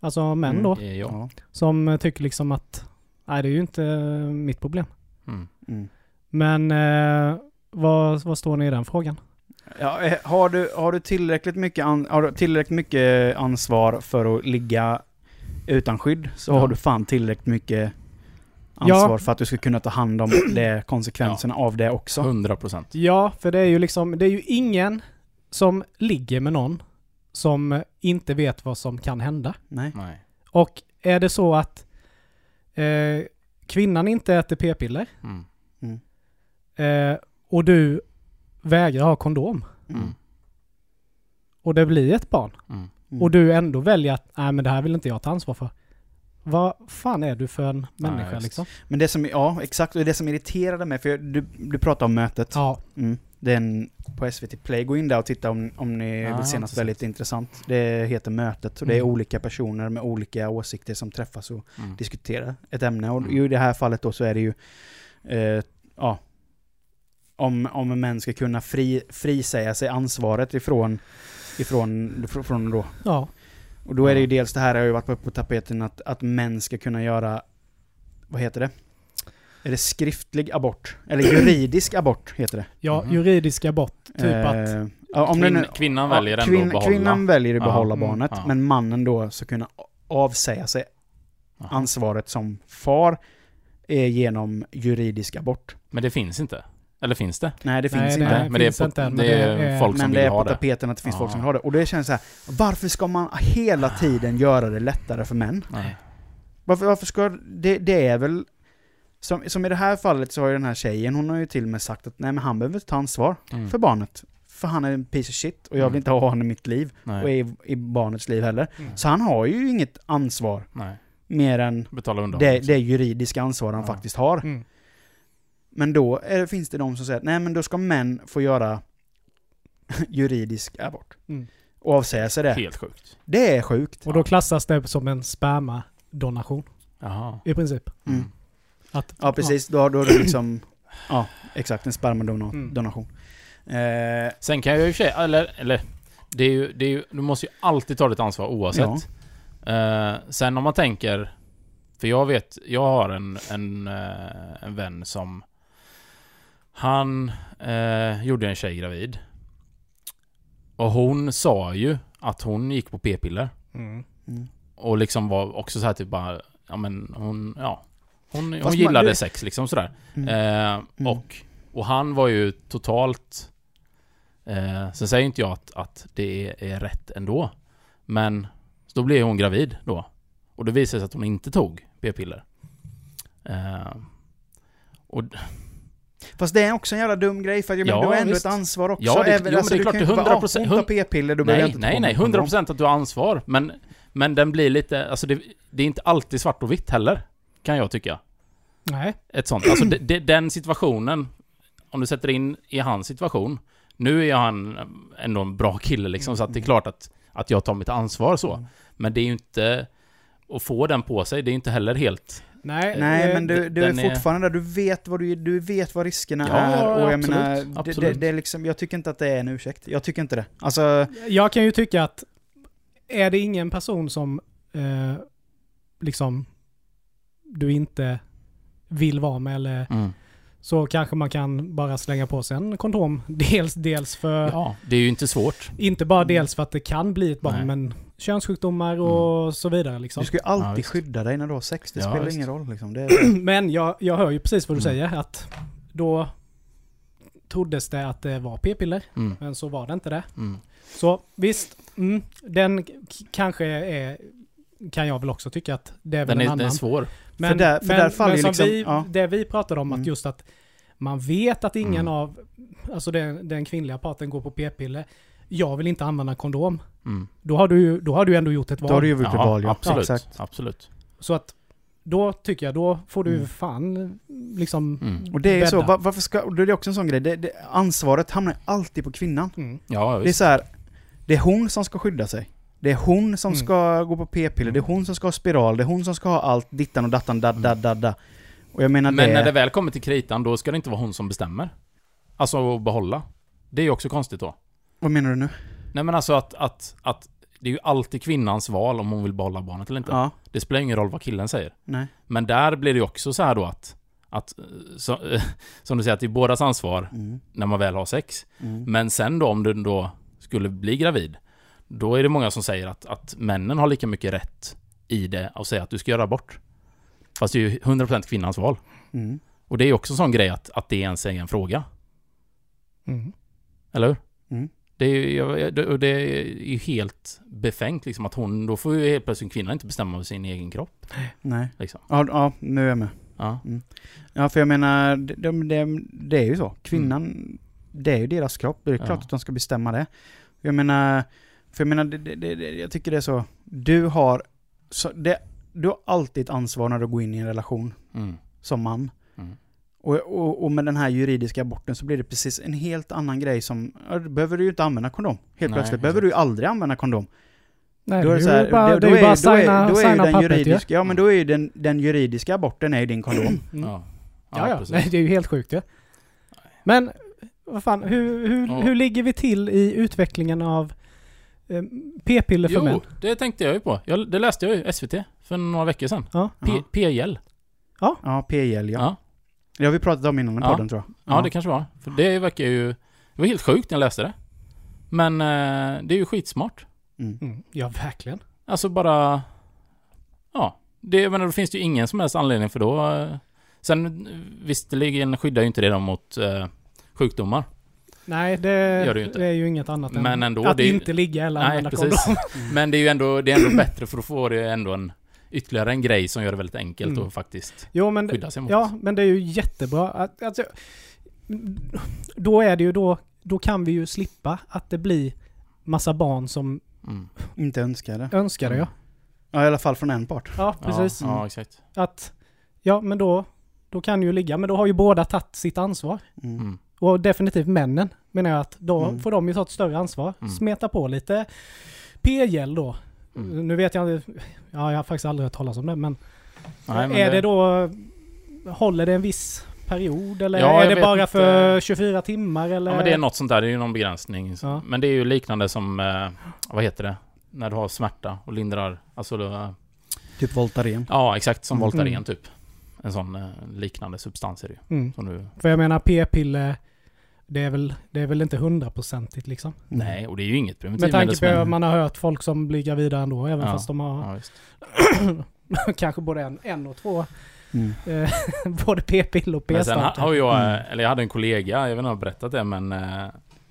Alltså män Mm. då. Är jag. Ja. Som tycker liksom att nej det är ju inte eh, mitt problem. Mm. Mm. Men eh, vad, vad står ni i den frågan? Ja, eh, har, du, har, du tillräckligt mycket an, har du tillräckligt mycket ansvar för att ligga utan skydd så Ja. har du fan tillräckligt mycket ansvar Ja. för att du ska kunna ta hand om det, konsekvenserna av det också. 100 procent. Ja, för det är ju liksom, det är ju ingen som ligger med någon som inte vet vad som kan hända. Nej. Nej. Och är det så att eh, kvinnan inte äter p-piller Mm. eh, och du vägrar ha kondom Mm. och det blir ett barn Mm. Mm. och du ändå väljer att nej men det här vill inte jag ta ansvar för. Vad fan är du för en människa just. liksom? Men det som, ja exakt, och det som irriterade mig, för du, du pratade om mötet. Ja. Mm. Det är en på SVT Play, gå in där och titta om, om ni Ja, vill se jag något väldigt intressant. Det heter Mötet och det är Mm. olika personer med olika åsikter som träffas och Mm. diskuterar ett ämne. Och Mm. i det här fallet då så är det ju, eh, ja, om, om män ska kunna fri, frisäga sig ansvaret ifrån, ifrån, ifrån från då. Ja. Och då är det ju dels det här har ju varit på tapeten att, att män ska kunna göra, vad heter det? Är det skriftlig abort? Eller juridisk abort heter det. Ja, Mhm. juridisk abort. Typ att... Eh, ja, om det Kvinn, nu, kvinnan ja, väljer ändå kvinn- att behålla. Kvinnan väljer att Ja. behålla Mm, barnet, ja. men mannen då ska kunna avsäga sig ansvaret som far är genom juridisk abort. Men det finns inte. Eller finns det? Nej, det Nej, finns det inte. är- men det är, finns på, inte det men det är är- folk som Men det vill är ha på det. tapeten att det finns Ja. folk som vill ha det. Och det känns så här, varför ska man hela tiden göra det lättare för män? Nej. Varför, varför ska... Det, det är väl... Som, som i det här fallet så har ju den här tjejen, hon har ju till och med sagt att nej men han behöver inte ta ansvar Mm. för barnet. För han är en piece of shit och jag vill Mm. inte ha honom i mitt liv. Och Nej. i, i barnets liv heller. Mm. Så han har ju inget ansvar Nej. mer än Betala undan. det, liksom. det juridiska ansvar han Ja. faktiskt har. Mm. Men då är, finns det de som säger att nej men då ska män få göra juridisk abort. Mm. Och avsäga sig det. Helt sjukt. Det är sjukt. Och då klassas det som en spermadonation. Jaha. I princip. Mm. Att, Ja precis, då, då är det liksom... ja, exakt. En spermadonation. Mm. Donation. Eh, Sen kan jag ju i och för sig, eller, eller det är ju, det är ju, du måste ju alltid ta ditt ansvar oavsett. Eh, sen om man tänker, för jag vet, jag har en, en, eh, en vän som han eh, gjorde en tjej gravid. Och hon sa ju att hon gick på p-piller. mm. mm. Och liksom var också så här typ bara, ja men hon, ja. Hon, hon man- gillade det- sex liksom sådär. Mm. Eh, Mm. och, och han var ju totalt... Eh, sen säger inte jag att, att det är, är rätt ändå. Men då blev hon gravid då. Och det visade sig att hon inte tog p-piller. Eh, och Fast det är också en jävla dum grej för att jag menar, Ja, du har ändå visst. ett ansvar också. Ja, det- Även, jo, alltså, men det är du klart, kan inte bara, 100%, "Ah, hon tar p-piller, jag nej, inte nej, nej. någon kondom." 100% att du har ansvar. Men, men den blir lite... Alltså det, det är inte alltid svart och vitt heller. Kan jag tycka. Nej. ett sånt. Alltså de, de, den situationen, om du sätter in i hans situation. Nu är han ändå en bra kille liksom, så att det är klart att, att jag tar mitt ansvar så. Mm. Men det är ju inte... Att få den på sig, det är inte heller helt... Nej, Nej, eh, men du, du är den är- fortfarande där, du vet vad, du, du vet vad riskerna Ja, är. Och jag absolut, menar, det, det, absolut. det är liksom, jag tycker inte att det är en ursäkt. Jag tycker inte det. Alltså, Jag kan ju tycka att är det ingen person som eh, liksom du inte vill vara med eller Mm. så kanske man kan bara slänga på sig en kondom. Dels, dels för, Ja, det är ju inte svårt. inte bara dels för att det kan bli ett barn, Nej. men könssjukdomar och så vidare liksom. du ska ju Ja, alltid visst. skydda dig när du har sex. Det Ja, spelar visst. ingen roll liksom. Det är, Men jag, jag hör ju precis vad du Mm. säger, att då troddes det att det var p-piller, Mm. men så var det inte det. Mm. Så visst, mm, den kanske är, kan jag väl också tycka att det är väl Den, en är, annan. den är svår. Men, där- för men, där faller men som liksom- vi, ja. det vi pratade om, Mm. att just att man vet att ingen Mm. av, alltså den, den kvinnliga parten går på p-piller. Jag vill inte använda kondom. Mm. Då har du då har du ändå gjort ett då har val. du gjort ett val, ja. absolut. Exakt. absolut. Så att då tycker jag, då får du Mm. fan liksom Mm. Och det är så, bädda. va- varför ska, då är det också en sån grej, det, det, ansvaret hamnar alltid på kvinnan. Mm. Ja, Det är visst. så här, det är hon som ska skydda sig. Det är hon som Mm. ska gå på p-piller, det är hon som ska ha spiral, det är hon som ska ha allt, dittan och dattan, da, da, da, da. Och jag menar Men det... när det väl kommer till kritan, då ska det inte vara hon som bestämmer. Alltså att behålla. Det är ju också konstigt då. Vad menar du nu? Nej men alltså att, att, att det är ju alltid kvinnans val om hon vill behålla barnet eller inte. Ja, Det spelar ingen roll vad killen säger. nej. Men där blir det ju också så här då att, att eh, så, som du säger, att det är bådas ansvar Mm, när man väl har sex. mm. Men sen då om du då skulle bli gravid, då är det många som säger att, att männen har lika mycket rätt i det och säga att du ska göra abort. Fast det är ju 100% kvinnans val. Mm. Och det är ju också en sån grej att, att det ens är en fråga. Mm. Eller hur? Mm. Det är det- det är ju helt befängt liksom att hon, då får ju helt plötsligt kvinnan inte bestämma över sin egen kropp. Nej. Liksom. Ja, ja, nu är jag med. Ja. Ja, för jag menar, det, det, det, det är ju så. Kvinnan, det är ju deras kropp. Det är klart Ja. att de ska bestämma det. Jag menar, för jag menar, det, det, det, det- jag tycker det är så. Du har, så det, du har alltid ett ansvar när du går in i en relation Mm. som man. Mm. Och, och, och med den här juridiska aborten så blir det precis en helt annan grej som, ja, då behöver du ju inte använda kondom. Helt Nej, plötsligt behöver du ju aldrig använda kondom. Nej, Då är det så ju här, bara, då- det är då ju bara då signa, då är ju signa den pappret ju. juridiska, ja men då är ju den, den juridiska aborten är ju din kondom. Mm. Ja. Ja, ja. precis. Nej, det är ju helt sjukt ju. Men, vad fan, hur, hur, Ja. hur ligger vi till i utvecklingen av eh, p-piller för män? Jo, det tänkte jag ju på. Jag, det läste jag ju SVT för några veckor sedan. Ja. P- Ja. PGL. Ja, PL ja. Ja. Det har vi pratat om innan i Ja. podden tror jag. Ja, det kanske var. För det verkar ju... Det var helt sjukt när jag läste det. Men eh, det är ju skitsmart. Mm. Mm. Ja, verkligen. Alltså bara... Ja. Det, jag menar, då finns det ju ingen som helst anledning för då... eh, Sen visserligen skyddar ju inte det dem mot eh, sjukdomar. Nej, det, Gör det ju inte. det är ju inget annat än Men ändå, att det inte ligga eller Nej, använda precis. kondom. Men det är ju ändå, det är ändå bättre för då får det ändå en ytterligare en grej som gör det väldigt enkelt Mm. att faktiskt Jo, men, skydda sig mot. ja, men det är ju jättebra. Att, alltså, då är det ju då, då kan vi ju slippa att det blir massa barn som Mm. Inte önskar det. önskar det. Ja, Ja, i alla fall från en part. ja precis. Ja, ja, exakt. Att, ja men då, då kan ju ligga. Men då har ju båda tagit sitt ansvar. Mm. Mm. Och definitivt männen menar jag att då Mm. får de ju ta ett större ansvar. Mm. Smeta på lite p-gel då. Mm. Nu vet jag inte, ja jag har faktiskt aldrig hört talas om det men, Nej, men är det... då, håller det en viss period eller Ja, är det bara inte. för 24 timmar eller? Ja, men det är något sånt där. Det är ju någon begränsning. Ja. Men det är ju liknande som, eh, vad heter det? När du har smärta och lindrar, alltså då, Typ Voltaren. Ja, exakt som Mm. Voltaren typ. En sån eh, liknande substans är det ju. Mm. Som du, För jag menar p-piller, det är väl, det är väl inte hundraprocentigt liksom. Nej, och det är ju inget Med tanke preventivmedel på att man har hört folk som blir gravida ändå, även Ja. fast de har Ja, kanske både en, en och två, Mm. eh, både p-piller och sen p-starter. har jag, Mm. eller jag hade en kollega, jag vet inte om jag har berättat det men eh,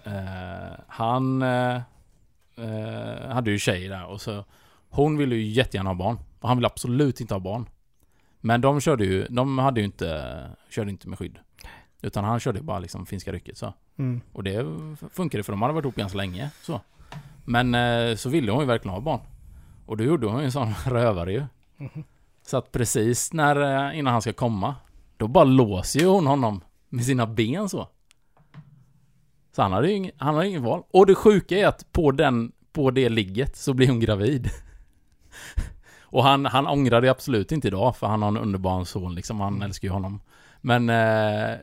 eh, Han eh, hade ju tjej där och så Hon ville ju jättegärna ha barn och han ville absolut inte ha barn. Men de körde ju, de hade ju inte, körde inte med skydd. Utan han körde bara liksom finska rycket så. Mm. Och det funkade för de hade varit ihop ganska länge så. Men eh, så ville hon ju verkligen ha barn. Och då gjorde hon ju en sån rövare ju. Mhm. Så att precis när, eh, innan han ska komma, då bara låser ju hon honom med sina ben så. Så han hade ju ingen, han hade ingen val. Och det sjuka är att på den, på det ligget så blir hon gravid. Och han, han ångrar det absolut inte idag, för han har en underbar son liksom, han älskar ju honom. Men eh,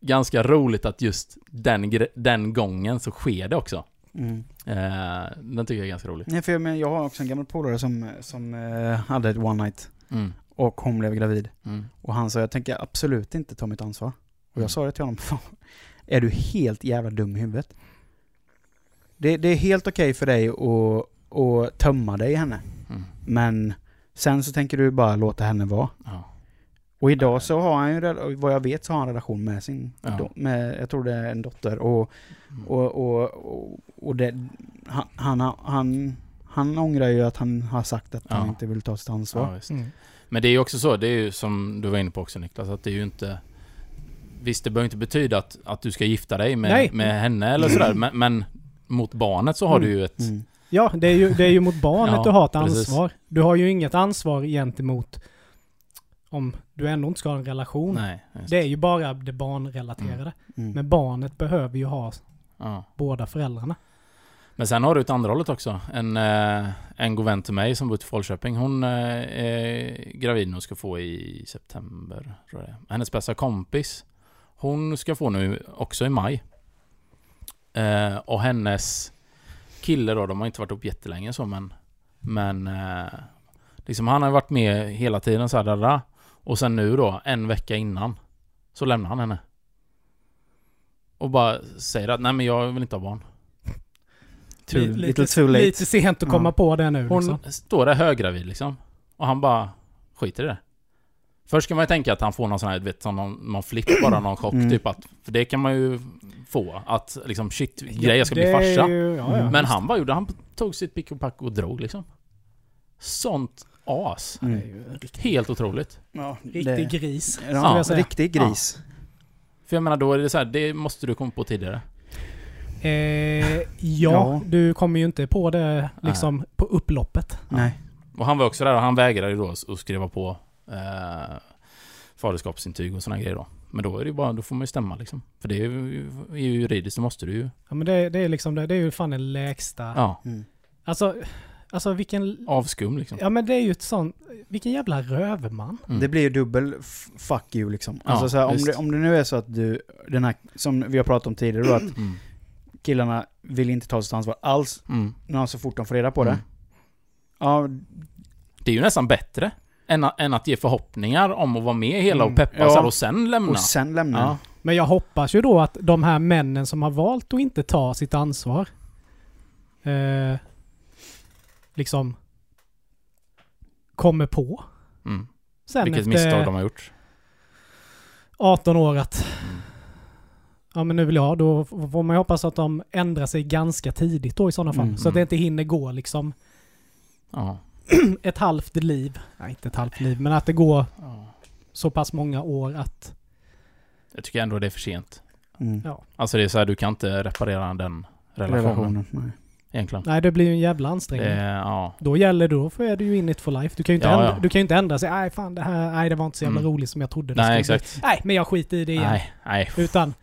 ganska roligt att just den, den gången så sker det också. Mm. Eh, den tycker jag är ganska rolig. Nej, för jag, men jag har också en gammal polare som, som eh, hade ett one night. Mm. Och hon blev gravid. Mm. Och han sa, jag tänker absolut inte ta mitt ansvar. Och Mm. jag sa det till honom, "Fan, är du helt jävla dum i huvudet? Det, det är helt okej för dig att, att tömma dig i henne. Mm. Men sen så tänker du bara låta henne vara. Ja. Och idag så har han ju, vad jag vet så har han en relation med sin, Ja. med, jag tror det är en dotter. Och, Mm. och, och, och, och det, han, han, han, han ångrar ju att han har sagt att han Ja. inte vill ta sitt ansvar. Ja. Mm. Men det är ju också så, det är ju som du var inne på också Niklas, att det är ju inte Visst, det behöver inte betyda att, att du ska gifta dig med, Nej. med henne eller sådär, men, men mot barnet så har Mm. du ju ett... Mm. Ja, det är, ju, det är ju mot barnet Ja, du har ett precis. ansvar. Du har ju inget ansvar gentemot om du ändå inte ska ha en relation. Nej. Det är ju bara det barnrelaterade. Mm. Men barnet behöver ju ha Ja. båda föräldrarna. Men sen har du ett andra hållet också. En, eh, en god vän till mig som bor i Falköping. Hon eh, är gravid och ska få i september. Tror jag. Hennes bästa kompis. Hon ska få nu också i maj. Eh, och hennes kille då, de har inte varit upp jättelänge så men... Men... Eh, liksom han har varit med hela tiden så här, där. Och sen nu då, en vecka innan. Så lämnar han henne. Och bara säger att nej men jag vill inte ha barn. Too, Lite- little too late. Lite sent att komma Ja. på det nu Hon liksom. står där höggravid liksom. Och han bara skiter i det. Först ska man ju tänka att han får någon sån här, du vet, som någon, någon flipp bara, någon chock Mm. typ att... För det kan man ju få. Att liksom shit, grej, jag ska Det bli farsa. ju- ja, ja, Men han bara gjorde, han tog sitt pick och pack och drog liksom. Sånt as. Mm. Helt otroligt. Ja, riktig gris. Ja, riktig gris. För jag menar då är det så här, det måste du komma på tidigare. Eh, ja, Ja. du kommer ju inte på det liksom på upploppet. Nej. Och han var också där och han vägrade ju då att skriva på eh, faderskapsintyg och såna grejer då. Men då är det ju bara, då får man ju stämma liksom. För det är ju, är ju juridiskt, så måste du ju. Ja men det, det är liksom det, det är ju fan den lägsta. Ja, Mm. Alltså, alltså vilken... avskum liksom. Ja men det är ju ett sånt... Vilken jävla röverman. Mm. Det blir ju dubbel fuck you liksom. Ja, Alltså så här, om, det, om det nu är så att du, den här, som vi har pratat om tidigare då, att Mm. killarna vill inte ta sitt ansvar alls, Mm. när så fort de får reda på det. Mm. Ja, Det är ju nästan bättre. Än, att- än att ge förhoppningar om att vara med hela Mm. och peppa Ja. så här och sen lämna. Och sen lämnar Ja. Men jag hoppas ju då att de här männen som har valt att inte ta sitt ansvar eh, liksom kommer på Mm. sen Vilket efter misstag de har gjort. 18 år att Mm. ja men nu vill jag, då f- får man ju hoppas att de ändrar sig ganska tidigt då i sådana fall. Mm. Så att det inte hinner gå liksom Ja. ett halvt liv. Nej, inte ett halvt liv, men att det går så pass många år att... Jag tycker ändå det är för sent. Mm. Ja. Alltså det är så här, du kan inte reparera den relationen. Relationen. Nej. Egentligen. Nej, det blir ju en jävla Det, ansträngning. ja. Då gäller det, då får är du ju in it for life. Du kan ju inte, Ja, ändra, ja. Du kan ju inte ändra sig. Nej, fan det här, nej det var inte så jävla Mm. roligt som jag trodde det Nej, skulle exakt. bli. Nej, men jag skiter i det igen. Nej, nej. Utan,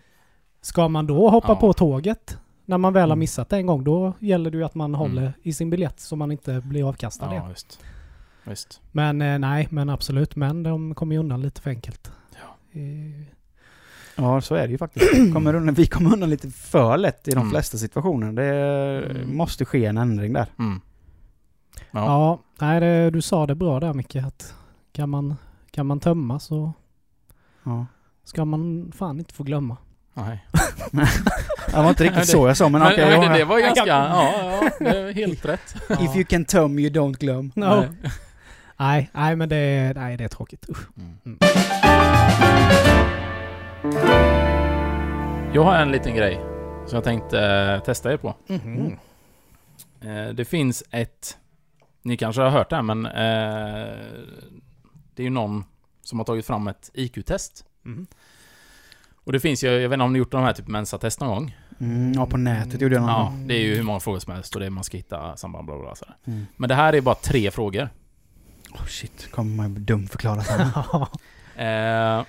ska man då hoppa Ja. på tåget när man väl har Mm. missat det en gång, då gäller det ju att man Mm. håller i sin biljett så man inte blir avkastad igen. Ja, visst. Visst. Men eh, nej, men absolut. Men de kommer ju undan lite för enkelt. Ja. Eh, Ja, så är det ju faktiskt. Kommer undan, vi kommer undan lite för lätt i de Mm. flesta situationer. Det Mm. måste ske en ändring där. Mm. Ja. Ja, nej, det, du sa det bra där Micke. Att kan man, kan man tömma så Ja. ska man fan inte få glömma. Nej. Det var inte riktigt så jag sa, men, Men, okej. men jag- det, det var ganska... Ja, ja, det är helt rätt. If you can tum, you don't glöm. No. Nej. Nej, nej men det, nej, det är tråkigt. Usch. Mm. Jag har en liten grej som jag tänkte eh, testa er på. Mhm. Eh, det finns ett... Ni kanske har hört det här, men eh, det är ju någon som har tagit fram ett IQ-test. Och det finns ju, jag vet inte om ni gjort de här typ Mensa-test någon gång? Mm, ja, på nätet gjorde jag någon Ja, det är ju hur många frågor som helst och det är man ska hitta samband bla bla sådär. Mm. Men det här är bara tre frågor. Oh shit, kommer man dumförklara sen. Eh,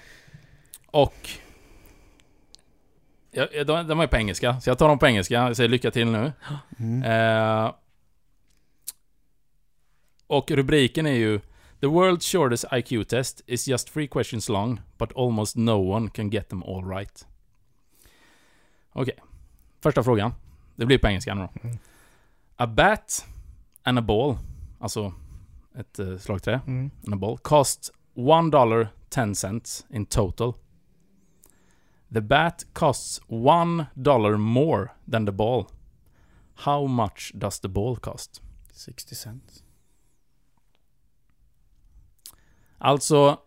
och... Ja, de, de är på engelska, så jag tar dem på engelska. Jag säger lycka till nu. Mm. Eh, och rubriken är ju The world's shortest IQ test is just three questions long, but almost no one can get them all right. Okej. Första frågan. Det blir på engelska nu då. Mm. A bat and a ball, alltså ett uh, slagträ, Mm. and a ball, cost one dollar ten cents in total. The bat costs one dollar more than the ball. How much does the ball cost? 60 cent. Alltså,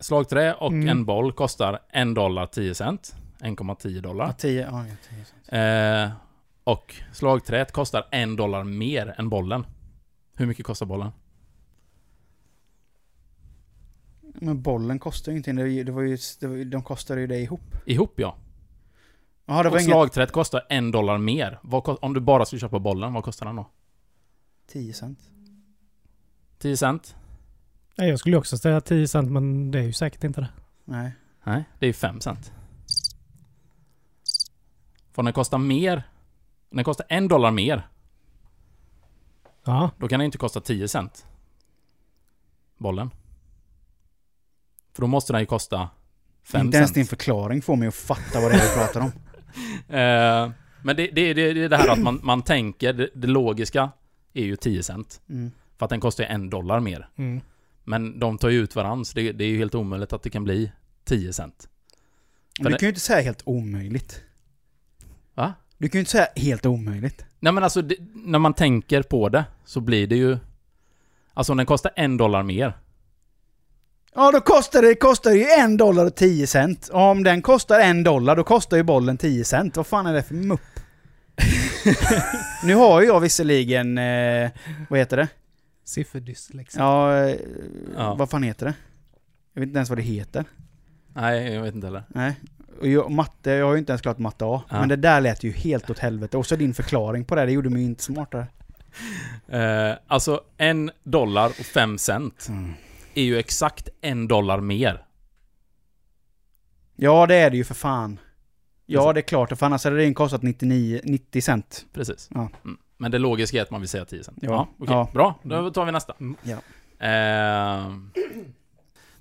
slagträ och Mm. en boll kostar en dollar 10 cent. 1,10 Ja, dollar. 10, ja, ja, 10 cent. Eh, och slagträet kostar en dollar mer än bollen. Hur mycket kostar bollen? Men bollen kostar ju ingenting. Det var ju, det var ju, det var de kostade ju det ihop. Ihop ja. Jaha, det var och inget... slagträet kostar en dollar mer. Vad, om du bara skulle köpa bollen, vad kostar den då? 10 cent. 10 cent? Nej, jag skulle ju också säga 10 cent men det är ju säkert inte det. Nej. Nej, det är 5 cent. För den kostar mer, om den kostar en dollar mer, Ja. då kan den inte kosta 10 cent. Bollen. För då måste den ju kosta 5 Inte ens cent. din förklaring får mig att fatta vad det är du pratar om. Eh, men det, det, det, det är det här att man, man tänker, det, det logiska är ju 10 cent. Mm. För att den kostar ju en dollar mer. Mm. Men de tar ju ut varandra, så det, det är ju helt omöjligt att det kan bli 10 cent. Men du kan ju inte säga helt omöjligt. Va? Du kan ju inte säga helt omöjligt. Nej men alltså, det, när man tänker på det så blir det ju... Alltså om den kostar en dollar mer. Ja, då kostar det kostar ju en dollar och 10 cent. Och om den kostar en dollar, då kostar ju bollen 10 cent. Vad fan är det för mupp? nu har ju jag visserligen, eh, vad heter det? Sifferdyslexi. Ja, eh, Ja. vad fan heter det? Jag vet inte ens vad det heter. Nej, jag vet inte heller. Nej. Och jag, matte, jag har ju inte ens klarat matte A. Ja. Men det där lät ju helt åt helvete. Och så din förklaring på det, det gjorde mig ju inte smartare. Eh, alltså en dollar och fem cent är ju exakt en dollar mer. Ja, det är det ju för fan. Ja, det är klart. För annars hade det ju kostat 99, 90 cent. Precis. Ja. Mm. Men det logiska är att man vill säga 10 cent. Ja. okej. Ja. Bra, då tar vi nästa. Ja. Eh,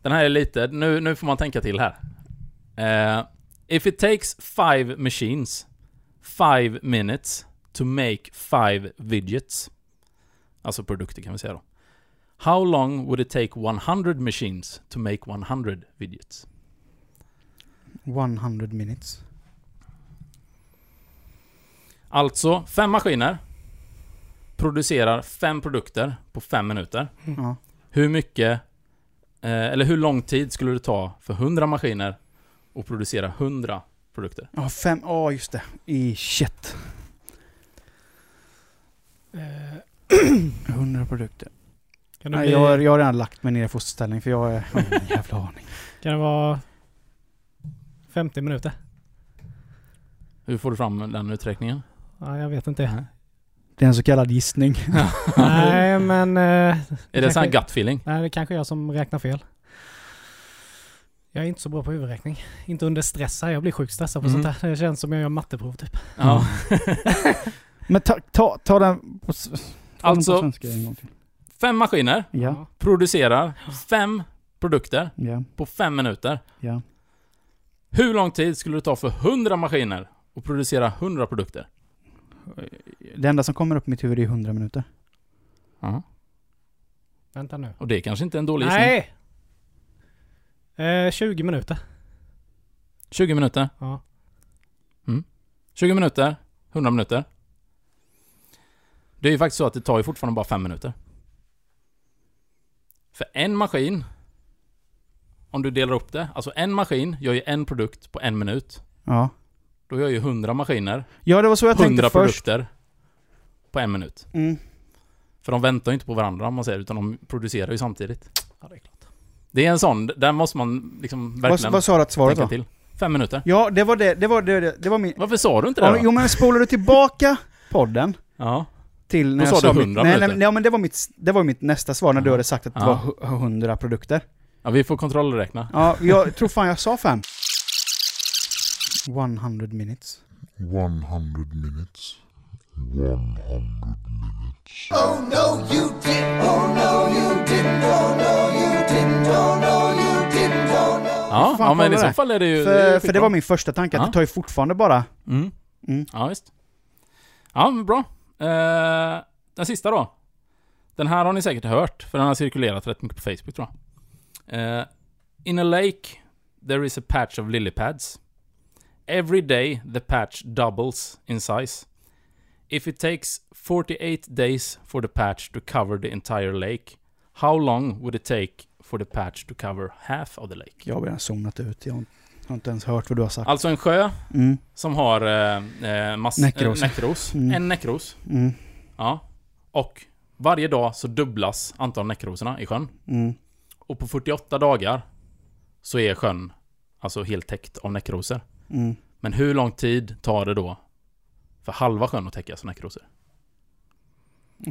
den här är lite... Nu, nu får man tänka till här. Eh, if it takes five machines, five minutes to make five widgets. Alltså produkter kan vi säga då. How long would it take 100 machines to make 100 widgets? 100 minutes. Alltså, fem maskiner producerar fem produkter på fem minuter. Ja. Hur mycket, eh, eller hur lång tid skulle det ta för 100 maskiner att producera 100 produkter? Ja, fem... Ja, just det. I shit. Eh, 100 produkter. kan, det Nej, bli, jag, jag har redan lagt mig ner i fosterställning för jag är- har ingen jävla aning. kan det vara 50 minuter? Hur får du fram den uträkningen? Ja, jag vet inte. Det är en så kallad gissning. Nej, men... Eh, Är det sån här gut feeling? nej, det kanske är jag som räknar fel. Jag är inte så bra på huvudräkning. Inte under stress här. Jag blir sjukt stressad på Mm. sånt här. Det känns som jag gör matteprov typ. Ja. Men ta, ta, ta den på, ta den Alltså- på svenska en gång till. Fem maskiner Ja, producerar fem produkter ja, på fem minuter. ja. Hur lång tid skulle det ta för 100 maskiner att producera 100 produkter? Det enda som kommer upp i mitt huvud är 100 minuter. Ja. Vänta nu. Och det är kanske inte en dålig gissning. Nej! Eh, 20 minuter. 20 minuter. Ja. 20 minuter. 100 minuter. Det är ju faktiskt så att det tar ju fortfarande bara 5 minuter. För en maskin, om du delar upp det, alltså en maskin gör ju en produkt på en minut. Ja. Då gör ju 100 maskiner Ja, det var så jag 100 tänkte först. produkter på en minut. Mm. För de väntar ju inte på varandra om man säger, utan de producerar ju samtidigt. Ja, det är klart. Det är en sån, där måste man liksom Vad, verkligen vad sa du att svaret var? till. Fem minuter. Ja, det var det. Det var det. Det, det var min... Varför sa du inte det Ja, då? jo, men spolar du tillbaka podden Ja. till när Då jag sa du mitt- 100 nej, nej, minuter. nej, men det var mitt, det var mitt nästa svar när du Ja. hade sagt att det Ja. var hu- 100 produkter. ja, vi får kontrollräkna. Ja, jag tror fan jag sa fem. 100 minutes. 100 minutes. 100 minutes. Oh no, you didn't. Oh no, you didn't. Oh no, you didn't. Oh no, you didn't. Oh no. Ja, ja men i så det. fall är det ju... det För, ju för det var min första tanke, att Ja. det tar ju fortfarande bara... Mm. Mm. Ja, visst. Ja, men bra. Eh, den sista då. Den här har ni säkert hört, för den har cirkulerat rätt mycket på Facebook tror jag. Eh, in a lake, there is a patch of lily pads. Every day the patch doubles in size. If it takes 48 days for the patch to cover the entire lake, how long would it take for the patch to cover half of the lake? Jag har redan zonat ut, jag har inte ens hört vad du har sagt. Alltså en sjö Mm, som har eh, eh, mass, Näckros. Eh, näckros. Mm. En näckros. mm, Ja. Och varje dag så dubblas antal näckrosorna i sjön. mm. Och på 48 dagar så är sjön alltså helt täckt av näckrosor. Mm. Men hur lång tid tar det då för halva sjön att täckas av näckrosor?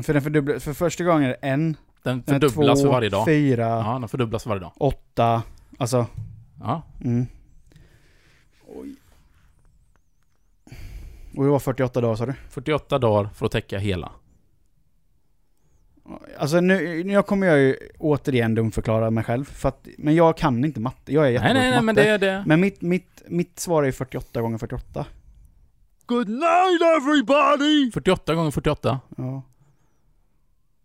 För, den fördubblar, för första gången är det en, Den den är fördubblas två, för varje dag. fyra, Ja, den fördubblas för varje dag. åtta, alltså... Ja. Mm. Oj. Och det var 48 dagar sa du? 48 dagar för att täcka hela. Alltså nu, nu kommer jag ju återigen dumförklara mig själv. För att, men jag kan inte matte. Jag är Nej, jättebra nej, på nej, matte. men det är det. Men mitt, mitt, mitt svar är 48 gånger 48. Good night, everybody! 48 gånger 48. Ja.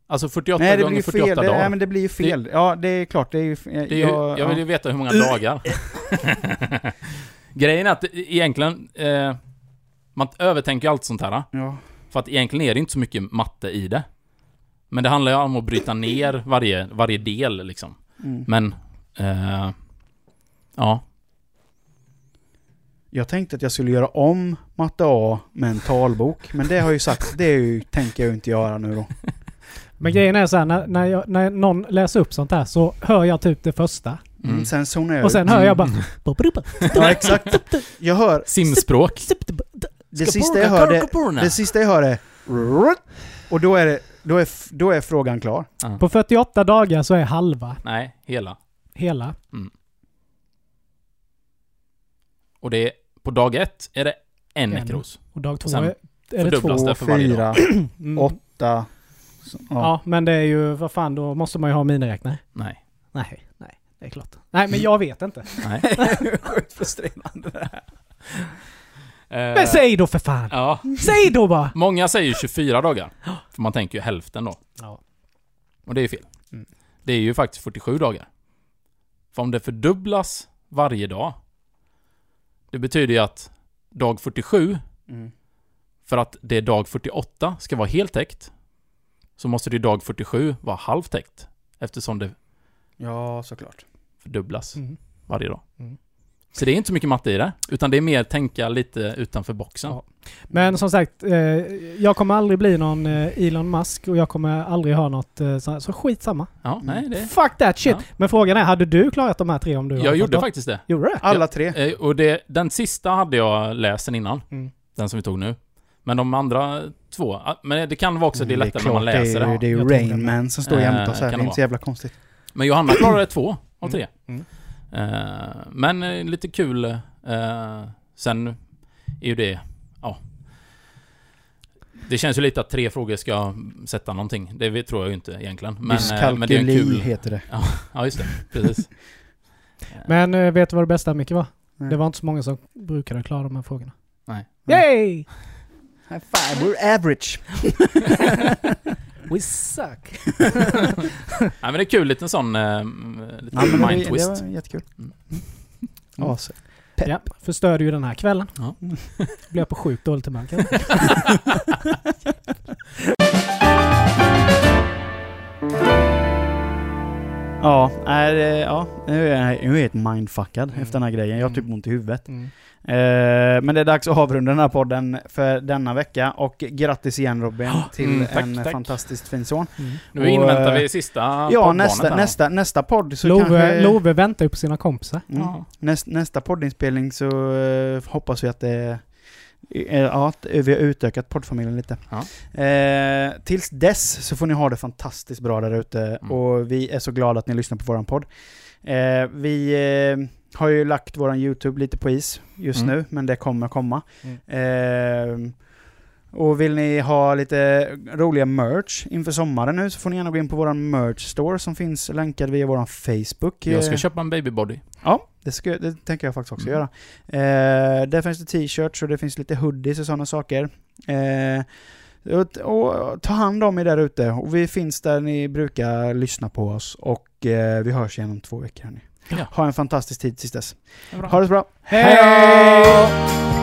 Alltså 48 Nej, det gånger ju 48 fel. Det, dagar. nej, men det blir ju fel. ja, det är klart. Det är ju... Det är ju, jag, jag vill ju veta hur många dagar. Grejen är att det- egentligen, eh, man övertänker allt sånt här. Ja. För att egentligen är det inte så mycket matte i det. Men det handlar ju om att bryta ner varje, varje del liksom. Mm. Men, eh, ja. Jag tänkte att jag skulle göra om matte A med en talbok. Men det har jag ju sagt, det är ju, tänker jag ju inte göra nu då. Men grejen är så här, när, när, jag, när någon läser upp sånt här så hör jag typ det första. Mm. Sen zonar jag Och sen ut. hör jag bara... Ja, exakt. Jag hör... Simspråk. Det sista jag hör, det, det sista jag hör är... Och då är, det, då, är, då är frågan klar. På 48 dagar så är halva Nej, hela. hela. Och det är, på dag ett är det en En. nekros. Och dag två Sen är, är det två. det för varje dag. fyra, Mm. åtta... Så, Ja. ja. men det är ju, vad fan, då måste man ju ha miniräknare. Nej. Nej, nej, det är klart. Nej, men jag vet inte. Nej. Sjukt frustrerande det här. Eh, Men säg då för fan! Ja. Säg då bara! Många säger 24 dagar. För man tänker ju hälften då. Ja. Och det är fel. Mm. Det är ju faktiskt 47 dagar. För om det fördubblas varje dag, det betyder ju att dag 47, Mm. för att det är dag 48 ska vara helt täckt, så måste det ju dag 47 vara halvtäckt. Eftersom det Ja, såklart. fördubblas Mm. varje dag. Mm. Så det är inte så mycket matte i det, utan det är mer tänka lite utanför boxen. Ja. Men som sagt, eh, jag kommer aldrig bli någon eh, Elon Musk och jag kommer aldrig ha något eh, så, så skitsamma. Ja, nej, det... Fuck that shit! Ja. Men frågan är, hade du klarat de här tre om du Jag gjorde faktiskt det. Gjorde det? Alla tre. Eh, Och det, den sista hade jag läst sen innan. Mm. Den som vi tog nu. Men de andra två, ah, men det kan vara också det är Mm, lättare när man läser det. Är, det är ju Rain det. Man som står jämte oss här. Det är inte så jävla konstigt. Men Johanna klarade två av tre. Mm. Eh, men eh, lite kul. eh, sen är ju det, ja. Det känns ju lite att tre frågor ska sätta någonting. Det tror jag ju inte egentligen. Men, eh, men det är en kul... heter det. Ja, just det. Precis. Men vet du vad det bästa Micke var? Nej. Det var inte så många som brukade klara de här frågorna. Nej. Yay! High five, we're average. We suck! Nej men det är kul, liten sån... Uh, liten Ja, det, mind det twist. var jättekul. Mm. As. Pepp. Ja, förstörde ju den här kvällen. Ja. Blev jag på sjukt dåligt humör Ja, är, eh, ja, nu är jag, nu är jag helt mindfuckad Mm. efter den här grejen. Jag har typ Mm. ont i huvudet. mm. Eh, men det är dags att avrunda den här podden för denna vecka. Och grattis igen Robin till Mm, tack, en tack. fantastiskt fin son. Mm. Nu Och, inväntar eh, vi sista Ja, nästa, nästa, nästa podd så Love, kanske... Love väntar ju på sina kompisar. Mm. Ja. Näst, nästa poddinspelning så eh, hoppas vi att det eh, Ja, att vi har utökat poddfamiljen lite. Ja. Eh, tills dess så får ni ha det fantastiskt bra där ute Mm. och vi är så glada att ni lyssnar på våran podd. Eh, vi eh, har ju lagt våran YouTube lite på is just Mm. nu, men det kommer komma. Mm. Eh, och vill ni ha lite roliga merch inför sommaren nu så får ni gärna gå in på våran merch store som finns länkad via våran Facebook. Jag ska Eh, köpa en babybody. Ja, det, ska, det tänker jag faktiskt också Mm. göra. Eh, där finns det t-shirts och det finns lite hoodies och sådana saker. Eh, och, och ta hand om er där ute. Och vi finns där ni brukar lyssna på oss. Och eh, vi hörs igen om två veckor. Hörni. Ja. Ha en fantastisk tid tills dess. Det är bra. Ha det så bra. Hej!